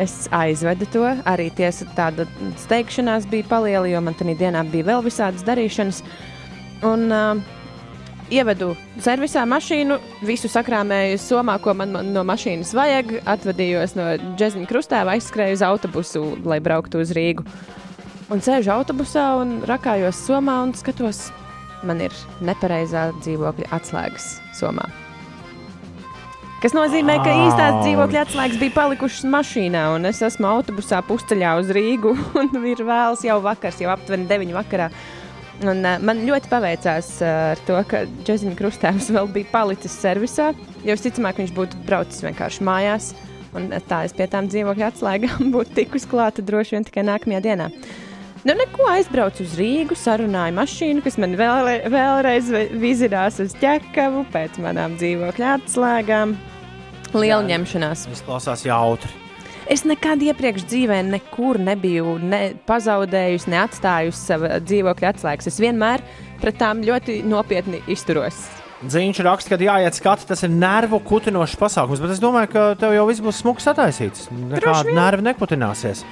es aizvedu to. Arī tiesa tāda steigšanās bija paliela, jo man tajā dienā bija vēl visādas darīšanas. Un uh, ievedu servisā mašīnu, visu sakrāmēju somā, ko man, man no mašīnas vajag. Atvadījos no džeziņa krustēva, aizskrēju uz autobusu, lai brauktu uz Rīgu. Un sēžu autobusā un rakājos somā un skatos, man ir nepareizā dzīvokļa atslēgas somā. Tas nozīmē, ka īstās dzīvokļa atslēgas bija palikušas mašīnā, un es esmu autobusā pusceļā uz Rīgu. Un ir vēls jau vakars, jau aptuveni 9 vakarā. Un, uh, man ļoti paveicās uh, ar to, ka Džeziņa krustēvs vēl bija palicis servisā. Jo visticamāk, viņš būtu braucis vienkārši mājās. Un tā es pie tām dzīvokļa atslēgām būtu tikus klāta droši vien tikai nākamajā dienā. Nu, neko aizbraucu uz Rīgu, sarunāju mašīnu, kas man vēlre, vēlreiz vi- vizinās uz ķekavu pēc manām dzīvokļa atslēgām. Liela Jā. ņemšanās. Izklausās jautri. Es nekad iepriekš dzīvē nekur nebiju ne pazaudējusi, ne atstājusi savu dzīvokļa atslēgas. Es vienmēr pret tām ļoti nopietni izturos. Ziņš raksta, ka jāiet skati, tas ir nervu kutinošs pasākums, bet es domāju, ka tev jau viss būs smuks sataisīts. Nekāda nerva nekutināsies.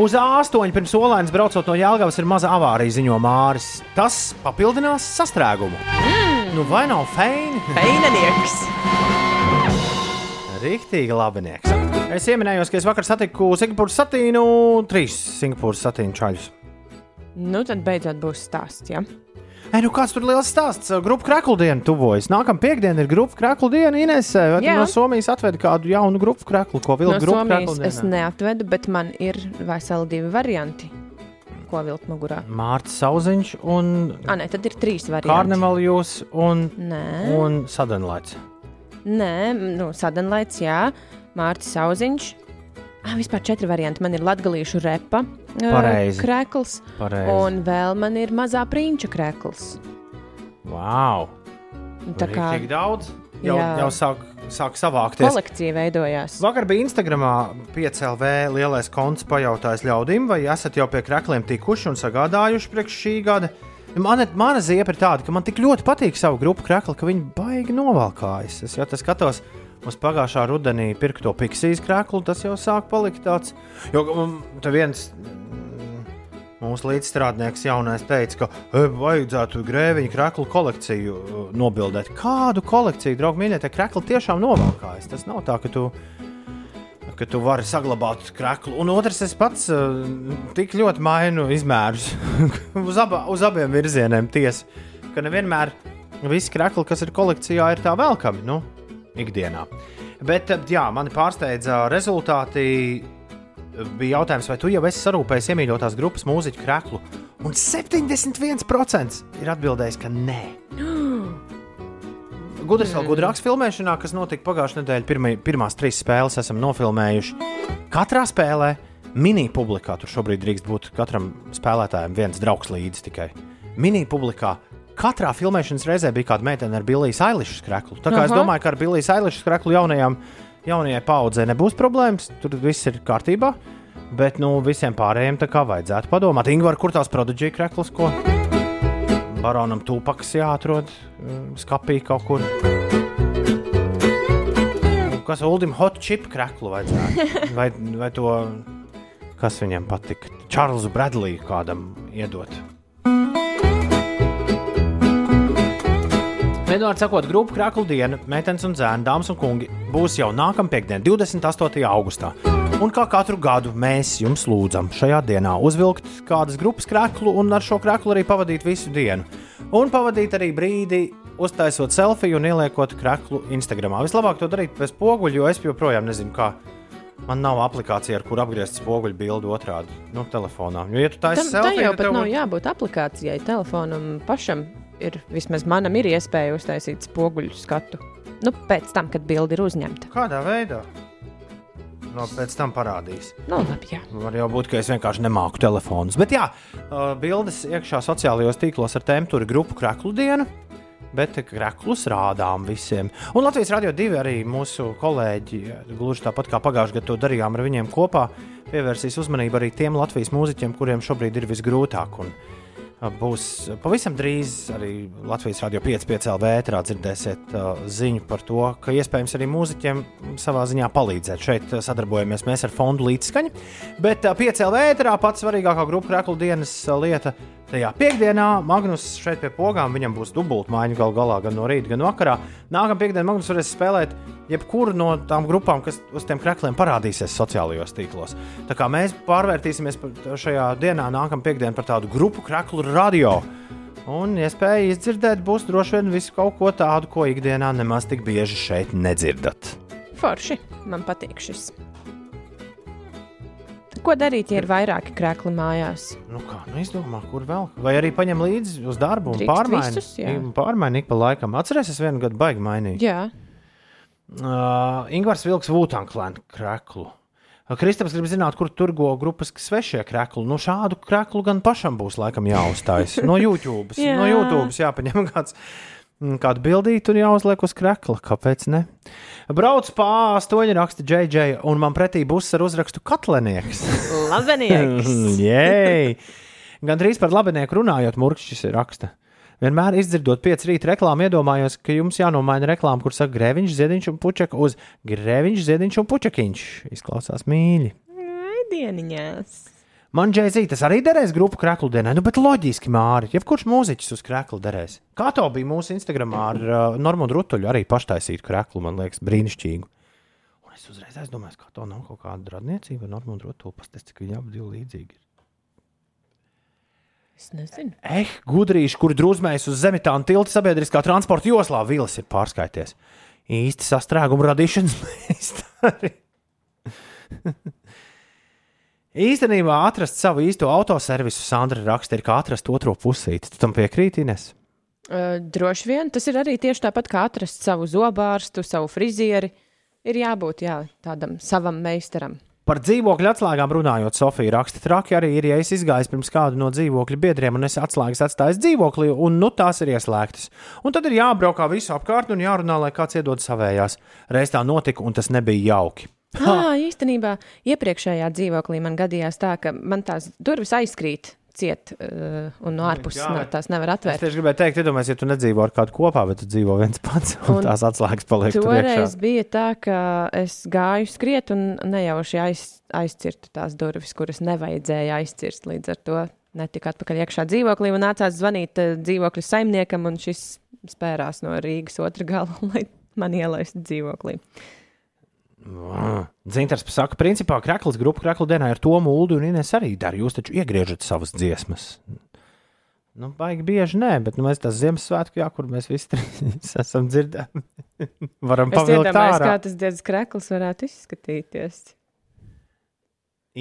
Uz A8 pirms olainas braucot no Jālgavas ir maza avārija, ziņo Māris. Tas papildinās sastrēgumu. Mm. Nu, vai nav feini? Feinanieks! Rīktīgi labinieks. Es ieminējos, ka es vakar satiku Singapūras satīnu, trīs Singapūras satīnu čaļus. Nu, tad beidzot būs stāsts. Ja? Ei, nu kāds tur liels stāsts? Grupu kreklu diena tuvojas. Nākamā piekdiena ir grupu kreklu diena. Inesē, vai tu Jā. no Somijas atvedi kādu jaunu grupu kreklu, ko vilkt No grupu kreklu es neatvedu, bet man ir veseli divi varianti, ko vilkt mugurā. Mārcis Sauziņš un Ah, nē, tad ir trīs varianti. Karnevālijos un, Nē. un Sadenlaits. Nē, nu, sadenlaits, jā, Mārcis Sauziņš. Ah, vispār četri varianti. Man ir latgalīšu repa Pareizi. krēkls, Pareizi. un vēl man ir mazā prinča krēkls. Wow! Tā kā Tik daudz jau, Jā. jau sāk, sāk savākties. kolekcija veidojās. Vakar bija Instagramā 5LV lielais konts pajautājis ļaudīm, vai esat jau pie krekliem tikuši un sagādājuši priekš šī gada. Man, mana ziepa ir tāda, ka man tik ļoti patīk savu grupu krekli, ka viņi baigi novalkājas. Es jau skatos uz pagājušā rudenī pirkto piksijas kreklu, tas jau sāk palikt tāds. Jo um, te viens mm, mūsu līdzstrādnieks jaunais teica, ka e, vajadzētu grēviņu kreklu kolekciju uh, nobildēt. Kādu kolekciju, draugi, mīļie, tie krekli tiešām novalkājas. Tas nav tā, ka tu ka tu vari saglabāt kreklu. Un otrs, es pats uh, tik ļoti mainu izmērus uz, aba, uz abiem virzieniem. Tiesa, ka nevienmēr visi krekli, kas ir kolekcijā, ir tā velkami nu, ikdienā. Bet, uh, jā, mani pārsteidza rezultāti. Bija jautājums, vai tu jau esi sarūpējis iemīļotās grupas mūziķu kreklu? Un 71% ir atbildējis, ka nē. Gudrs vēl gudrāks filmēšanā, kas notika pagājušajā nedēļā. Pirmī, pirmās trīs spēles esam nofilmējuši. Katrā spēlē, mini publikā, tur šobrīd drīkst būt katram spēlētājam viens draugs līdzi tikai. Mini publikā katrā filmēšanas reizē bija kāda meitene ar Billijas Ailišas kreklu. Tā kā es Aha. domāju, ka ar Billijas Ailišas kreklu jaunajām, jaunajai paudzei nebūs problēmas. Tur viss ir kārtībā. Bet nu, visiem pārējiem tā kā vajadzētu padomāt. Ingūna, kur tās prodigija krekls, ko baronam tūpaks jāatrod mm, skapī kaut kur. Kas Uldim hot chip kreklu vajadzētu? Vai, vai to, kas viņam patika? Čārlzu Bradliju kādam iedot. Vienmēr sakot, grupu krāklu diena, meitenes un zēni, dāmas un kungi, būs jau nākamā piekdiena, 28. augustā. Un kā katru gadu mēs jums lūdzam šajā dienā uzvilkt kādas grupas krāklu un ar šo krāklu arī pavadīt visu dienu. Un pavadīt arī brīdi, uztaisot selfiju un ieliekot krāklu Instagram. Vislabāk to darīt bez poguļa, jo es joprojām nezinu, kā. Man nav aplikācija, ar kuru apgriezt spoguļu bildi otrādi no telefonā. Jo, ja tu taisi Tam, selfiju, jau tad pat tev nav jābūt aplikācijai. Telefonam pašam ir, vismaz manam, ir iespēja uztaisīt spoguļu skatu. Nu, pēc tam, kad bilde ir uzņemta. Kādā veidā? No, pēc tam parādīs. Nu, labi, jā. Var jau būt, ka es vienkārši nemāku telefonus. Bet jā, bildes iekšā sociālajos tīklos ar ir grupu kreklu diena. Bet kreklus rādām visiem. Un Latvijas Rādio 2 arī mūsu kolēģi, gluži tāpat kā pagājušajā gadā to darījām ar viņiem kopā, pievērsīs uzmanību arī tiem Latvijas mūziķiem, kuriem šobrīd ir visgrūtāk. Un, uh, Būs pavisam drīz arī Latvijas Rādio 5,5 LV ētrā dzirdēsiet uh, ziņu par to, ka iespējams arī mūziķiem savā ziņā palīdzēt. Šeit sadarbojamies mēs ar fondu līdzskaņu, bet uh, 5 LV ētrā pats svarīgākā grupu kreklu dienas lieta. Tajā piekdienā Magnus šeit pie pogām, viņam būs dubultmaiņa gal galā, gan no rīta, gan vakarā. Nākamā piekdienā Magnus varēs spēlēt jebkuru no tām grupām, kas uz tiem krekliem parādīsies sociālajos tīklos. Tā kā mēs pārvērtīsimies šajā dienā, nākamā piekdienā, par tādu grupu kreklu radio. Un iespēja izdzirdēt būs droši vien visu kaut ko tādu, ko ikdienā nemaz tik bieži šeit nedzirdat. Forši. Man patīk šis. Ko darīt, ja ir vairāki krēkli mājās? Nu kā, nu izdomā, kur vēl. Vai arī paņem līdzi uz darbu un jā. Pārmaini ik pa laikam. Atcerieties, es vienu gadu baigi mainīju. Jā, Uh, Ingūns Vilks Vutānklēna kreklu. Uh, Kristaps grib zināt, kur turgo grupas svešie krekli. Nu, šādu kreklu gan pašam būs laikam jāuzstājas. No YouTube. No YouTube jāpaņem kāds. Mm, Kādu bildīti tur jāuzliek uz krekla, kāpēc ne? Brauc pa astoņu raksta JJ, un man pretī būs ar uzrakstu katlenieks. labenieks. Jēj! Gan drīz par labinieku runājot, Murkšķis ir raksta. Vienmēr izdzirdot pieci rīta reklāmu, iedomājos, ka jums jānomaina reklāma, kur saka grēviņš, ziediņš un puķeka uz grēviņš, ziediņš un puķekiņš. Izklausās mīļi. Dieniņās. Man džēzī tas arī derēs grupu kreklu dienai, nu, bet loģiski māri. Jebkurš mūziķis uz kreklu derēs. Kā to bija mūsu Instagramā ar uh, Normālu Rutuļu, arī paštaisītu kreklu, man liekas, brīnišķīgu. Un es uzreiz aizdomājos, ka tā nav kaut kāda radniecība ar Normālu Rutuļu. Pastāstiet, cik viņi abi līdzīgi ir. Es nezinu. Eh, gudrīši, kur drūzmējas uz zemitāna tilta sabiedriskā transporta joslā, vīlis ir pārskaities. Īsti sastrēguma radīšanas meistari. Īstenībā atrast savu īsto autoservisu, Sandra raksta, ir kā atrast otro pusīti. Tu tam piekrīti, Ines? Uh, droši vien tas ir arī tieši tāpat kā atrast savu zobārstu, savu frizieri. Ir jābūt jā, tādam savam meistaram. Par dzīvokļu atslēgām runājot, Sofija raksta, traki arī ir, ja es izgāju pirms kādu no dzīvokļa biedriem un es atslēgas atstāju dzīvoklī, un nu tās ir ieslēgtas. Un tad ir jābraukā visu apkārt un jārunā, lai kāds iedod savējās. Reiz tā notika, un tas nebija jauki. Jā, īstenībā iepriekšējā dzīvoklī man gadījās tā, ka man tās durvis aizkrīt ciet, uh, un no ārpuses Jā, no, tās nevar Es atvērt. tieši gribēju teikt, iedomājieties, ja tu nedzīvo ar kādu kopā, bet tu dzīvo viens pats, un, Un tās atslēgas paliek Toreiz bija tā, ka es gāju skriet un nejauši aiz, aizcirtu tās durvis, kuras nevajadzēja aizcirst. Līdz ar to netika atpakaļ iekšā dzīvoklī un nācās zvanīt dzīvokļa saimniekam, un šis spērās no Rīgas otra gala, lai man ielaistu dzīvoklī. Dzintars saka, principā krekls grupa krekla dienā ar to mūldu un Ines arī dara. Jūs taču iegriežat savas dziesmas. Nu, baigi bieži nē, bet nu, mēs tā Ziemassvētku, jā, kur mēs visi trīs esam dzirdējuši. Varam pavilkt ārā. kā tas diezgan krekls varētu izskatīties.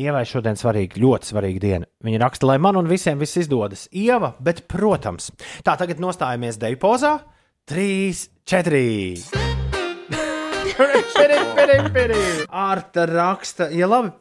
Ievai šodien svarīga, ļoti svarīga diena. Viņa raksta, lai man un visiem viss izdodas. Ieva, bet, protams, tā tagad nostājamies deju pozā. Trīs, četri. Arta raksta, ja labi.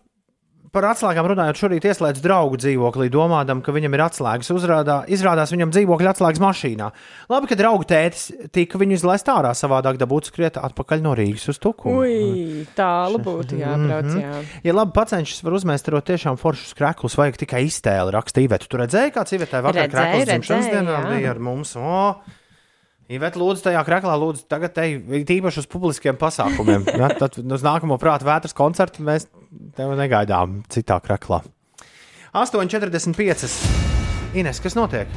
Par atslēgām runājot, šorīt ieslēdzu draugu dzīvoklī, domādam, ka viņam ir atslēgas. Uzrādā, izrādās, viņam dzīvokļa atslēgas mašīnā. Labi, ka draugu tētis tika viņu izlaist ārā, savādāk dabūtu skriet atpakaļ no Rīgas uz Tuku. Ui, tālu būtu jābrauc. Jā. Ja labi pacenšas, var uzmēstarot tiešām foršus krēklus, vajag tikai iztēli rakstīt. Tu redzēji, kāds Ivetai vakar krēkls dzimšanas dienā bija ar mums. O! Iveta, lūdzu, tajā krēklā, lūdzu, tagad te tīpaši uz publiskiem pasākumiem. Ja? Tad uz nākamo prāta vētras koncertu mēs tevi negaidām citā krēklā. 8,45. Ines, kas notiek?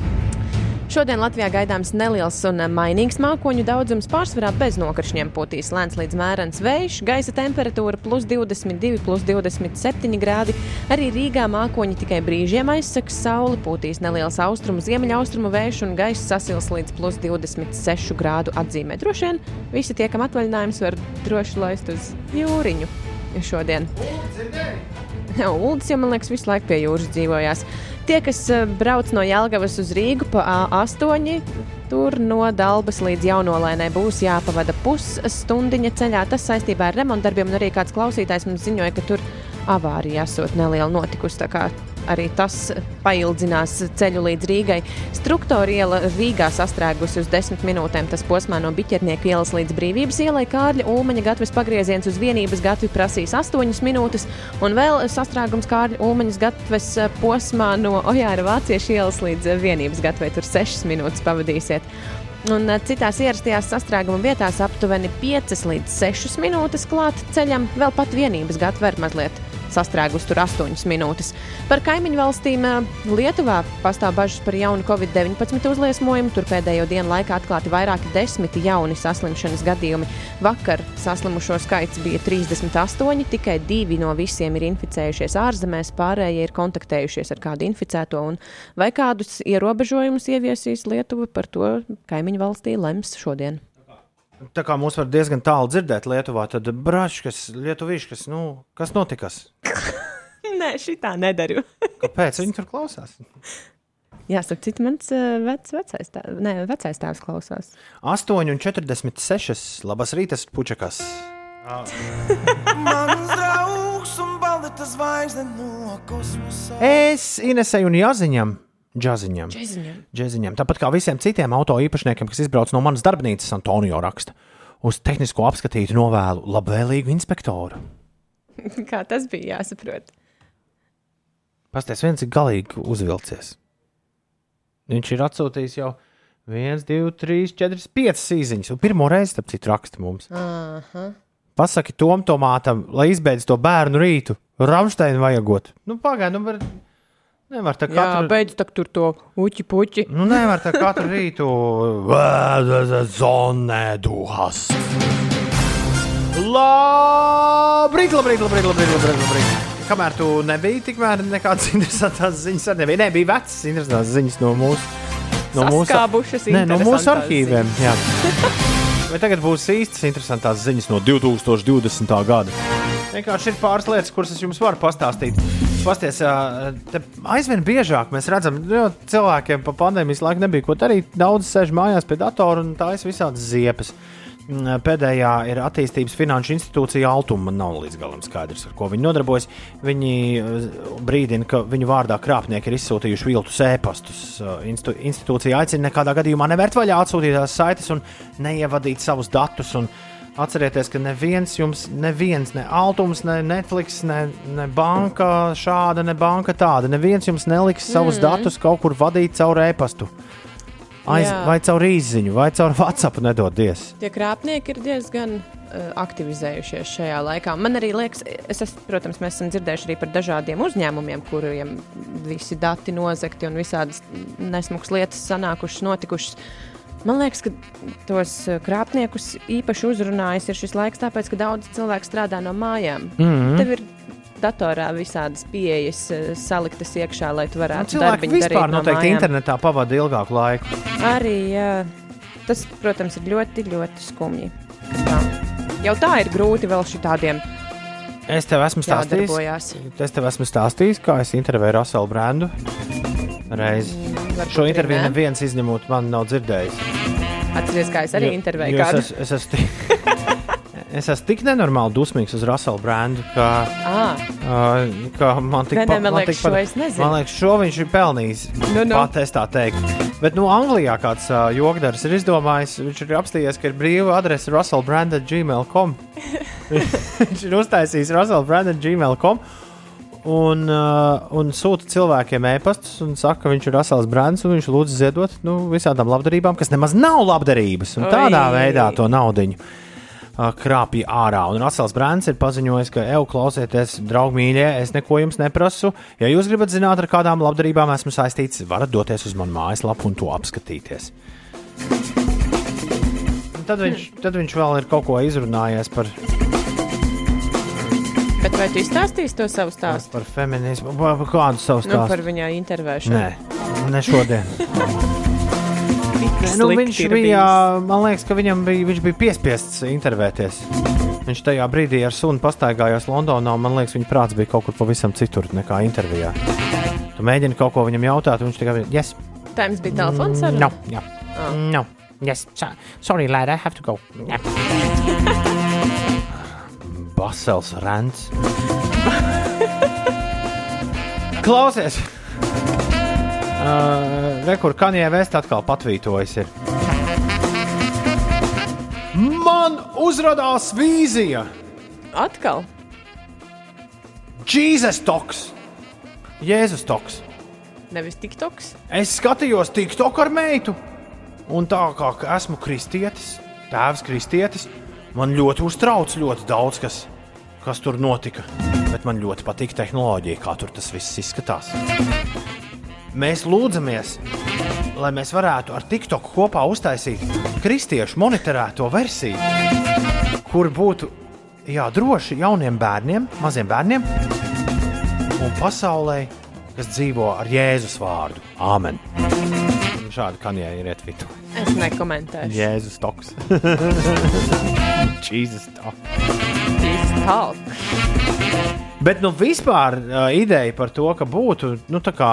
Šodien Latvijā gaidāms neliels un mainīgs mākoņu daudzums, pārsvarā bez nokrišņiem pūtīs lēns līdz mērens vējš, gaisa temperatūra plus 22, plus 27 grādi. Arī Rīgā mākoņi tikai brīžiem aizsaks sauli, pūtīs neliels austrumu, ziemeļaustrumu vējš un gaisa sasils līdz plus 26 grādu atzīmē. Droši vien visi tie, kam atvaļinājums, var droši laist uz jūriņu šodien. Jā, Uldis jau, man liekas, visu laiku pie jūras dzīvojās. Tie, kas eh, brauc no Jālgavas uz Rīgu pa A8, tur no Dabas līdz Jaunolēnai būs jāpavada pusstundiņa ceļā. Tas saistībā ar remontdarbiem, un arī kāds klausītājs mums ziņoja, ka tur avārija esot neliela notikusi. Arī tas paildzinās ceļu līdz Rīgai. Struktura iela Rīgā sastrēgusi uz desmit minūtēm. Tas posmā no Biķernieka ielas līdz Brīvības ielai Kārļa Ulmaņa gatavs pagrieziens uz vienības gatavi prasīs 8 minūtes, un vēl sastrēgums Kārļa Ulmaņas gatavs posmā no Ojāra Vāciešu ielas līdz vienības gatavai tur 6 minūtes pavadīsiet. Un eh, citās ierastajās sastrēguma vietās aptuveni 5 līdz 6 minūtes klāt ceļam, vēl pat vienības gatava ir mazliet sastrēgus tur 8 minūtes. Par kaimiņu valstīm eh, Lietuvā pastāv bažas par jaunu covid-19 uzliesmojumu. Tur pēdējo dienu laikā atklāti vairāki desmiti jauni saslimšanas gadījumi. Vakar saslimušo skaits bija 38, tikai divi no visiem ir inficējušies ārzemēs, pārējie ir kontaktējušies ar kādu inficēto. Vai kādus ierobežojumus ieviesīs Lietuva, par to kaimiņu valstī lems šodien. Tā kā mūs var diezgan tālu dzirdēt Lietuvā, tad brāļš, kas lietuvīši, kas, nu, kas notikas? Nē, šitā nedaru. Kāpēc viņi tur klausās? Jā, starp citu, mans uh, vec, vecais, tā, ne, vecais tēvs klausās. 8,46. Labas rītas, pučakas. Kosmosa. Es Inesai un Jāziņam. Džaziņam. Džeziņam. Džeziņam. Tāpat kā visiem citiem auto īpašniekiem, kas izbrauc no manas darbnīcas, Antonio raksta, uz tehnisko apskatītu novēlu labvēlīgu inspektoru. Kā tas bija jāsaprot? Pastāstiet, viens ir galīgi uzvilcies. Viņš ir atsūtījis jau 1, 2, 3, 4, 5 īsiņas, un pirmo reizi, starp citu, raksta mums. Aha. Pasaki Tom Tomātam, lai izbeidz to bērnu rītu. Ramsteinu vajagot. Nu, pagaidi, nu, var, nevar tā Jā, katru, beidz tak tur to uķi puķi. nu, nevar tā katru rītu. Zonē, du hast. Labrīt, labrīt, labrīt, labrīt, labrīt, labrīt. Kamēr tu nebija, tikmēr nekādas interesantas ziņas arī nebija. Nē, bija vecas interesantas ziņas no mūsu. No Saskābušas Nē, no mūsu arhīviem. Jā. Vai tagad būs īstas interesantas ziņas no 2020. gada? Vienkārši ir pāris lietas, kuras es jums varu pastāstīt. Pasties, aizvien biežāk mēs redzam, ka cilvēkiem pa pandēmijas laiku nebija ko darīt. Daudz sēž mājās pie datora un tā ir visādas ziepes. Mm, Pēdējā ir attīstības finanšu institūcija Altuma. Nav līdz galam skaidrs, ar ko viņi nodarbojas. Viņi eh, brīdina, ka viņu vārdā krāpnieki ir izsūtījuši viltus ēpastus. Eh, Institūcija aicina nekādā gadījumā nevērt vaļā atsūtītās saites un neievadīt savus datus. Un Atcerieties, ka neviens jums, neviens, ne Altums, ne Netflix, ne, ne banka šāda, ne banka tāda, neviens jums neliks savus Mhm. datus kaut kur vadīt caur ēpastu. Aiz, Jā. vai caur īsiņu, vai caur WhatsApp, nedodies. Tie krāpnieki ir diezgan uh, aktivizējušies šajā laikā. Man arī liekas, es esmu, protams, mēs esam dzirdējuši arī par dažādiem uzņēmumiem, kuriem visi dati nozagti un visādas nesmugas lietas sanākušas, notikušas. Man liekas, ka tos uh, krāpniekus īpaši uzrunājis ir šis laiks, tāpēc, ka daudz cilvēku strādā no mājām. Mhm. Tev ir datorā visādas pieejas uh, saliktas iekšā, lai tu varētu cilvēki darbiņu vispār darīt no noteikti mājām. internetā pavada ilgāku laiku. Arī jā, tas, protams, ir ļoti, ļoti skumji. Tā. Jau tā ir grūti vēl šitādiem. Es tev esmu stāstījis, es tev esmu stāstījis kā es intervēju Raselu Brandu. Reizi. varbūt Šo interviju ne. neviens izņemot man nav dzirdējis. Atceries, kā es arī Jo- intervēju jo. Es, es, tik, es esmu tik nenormāli dusmīgs uz Raselu Brandu, ka, Ah, uh, ka man tik nē, man liekas, tik pat- es. Man liekas, šo viņš ir pelnījis. Nu, nu. Pat es tā teiktu. Bet, nu, Anglijā kāds uh, jogdars ir izdomājis, viņš ir apstījies, ka ir brīva adrese russellbrand.gmail.com. viņš ir uztaisījis russellbrand.gmail.com. Un, uh, un sūta cilvēkiem e-pastus un saka, ka viņš ir Rasels Brands un viņš lūdz ziedot nu, visādām labdarībām, kas nemaz nav labdarības. Tādā Oi. veidā to naudu krāpja ārā. Un Rasels Brands ir paziņojis, ka, ej, klausieties, draugi mīļie, es neko jums neprasu. Ja jūs gribat zināt, ar kādām labdarībām esmu saistīts, varat doties uz manu mājaslapu un to apskatīties. Un Tad viņš, tad viņš vēl ir kaut ko izrunājies par, bet vai tu izstāstīsi to savu stāstu? par feminismu, par par kādu savu Nu, par stāstu. viņa intervēšanu. Nē, ne šodien. Nu, viņš bija, man liekas, ka viņam bija, viņš bija piespiests intervēties. Viņš tajā brīdī ar sunu pastaigājās Londonā, un man liekas, viņa prāts bija kaut kur pavisam citur nekā intervijā. Tu mēģini kaut ko viņam jautāt, un viņš tikai yes. Tā jums bija telefons ar No, jā. Ah. No. Yes. So- Sorry, lad, I have to go. Yeah. Basels Rants. Klausies! Uh, Rekur, Kanjē Vest atkal patvītojas. Ir. Man uzrādās vīzija! Atkal? Jēzus toks! Jēzus toks! Nevis TikToks. Es skatījos TikTok ar meitu, un tā kā esmu kristietis, tēvs kristietis, man ļoti uztrauc ļoti daudz kas, kas tur notika. Bet man ļoti patīk tehnoloģija, kā tur tas viss izskatās. Mēs lūdzamies, lai mēs varētu ar TikTok kopā uztaisīt kristiešu monitorēto versiju, kur būtu jā, droši jauniem bērniem, maziem bērniem un pasaulē, kas dzīvo ar Jēzus vārdu. Āmen. Šādi kanjē ir ietvitu. Es nekomentēšu. Jēzus toks. Jēzus toks. Bet nu, vispār uh, ideja par to, ka būtu nu, tā kā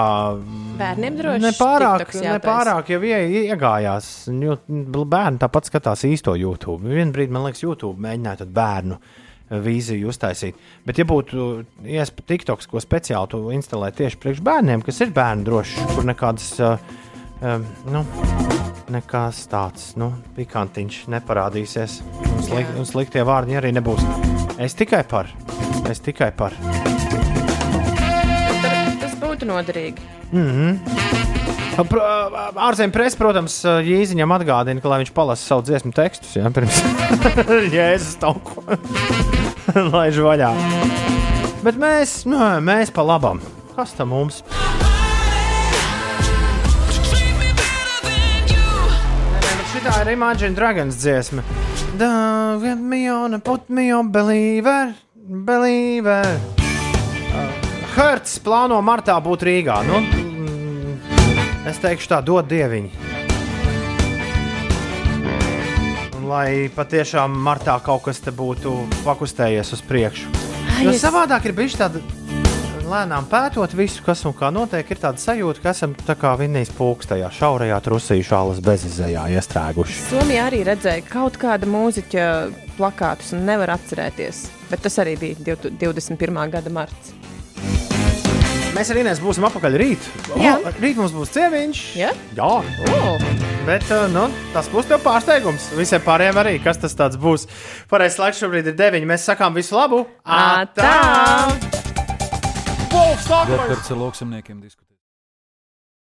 Bērniem droši nepārāk, nepārāk jau ie, iegājās. Jo bērni tāpat skatās īsto YouTube. Vienu brīdi, man liekas, YouTube mēģināja bērnu vīziju uztaisīt. Bet, ja būtu iespēja TikToks, ko speciāli tu instalē tieši priekš bērniem, kas ir bērnu drošs, kur nekādas. Uh, um, nu, nekas tāds nu, pikantiņš neparādīsies. Un, slik, un sliktie vārdi arī nebūs. Es tikai par. Es tikai par. Tas būtu noderīgi. Mm -hmm. Ārzemju presa, protams, Jēziņam atgādina, ka viņš palasa savu dziesmu tekstus, ja pirms Jēzus tauku laiž vaļā. Bet mēs, nu, mēs pa labam. Kas tam mums? Šitā ir Imagine Dragons dziesma. Don't get me on, put me on, believer, believer. Uh, Hertz plāno martā būt Rīgā. Nu, mm, es teikšu tā, dod dieviņu. Un Lai patiešām martā kaut kas te būtu pakustējies uz priekšu. Jo savādāk ir bijis tāda lēnām pētot visu, kas un kā notiek, ir tāda sajūta, ka esam tā kā vinnijas pūkstā, šaurajā trusīšu alas bezizējā iestrēguši. Somijā arī redzēja kaut kāda mūziķa plakātus un nevar atcerēties. Bet tas arī bija div- 21. gada marts. Mēs arī Inês būsim apakaļ rīt. Jā. O, rīt mums būs cieviņš. Ja? Jā. Oh. Bet uh, nu, tas būs tev pārsteigums. Visiem pārējiem arī, kas tas tāds būs. Pareizais laiks šobrīd ir 9. Mēs sakām visu labu. Atā! Wolfs, Referents ar lauksamniekiem diskutē.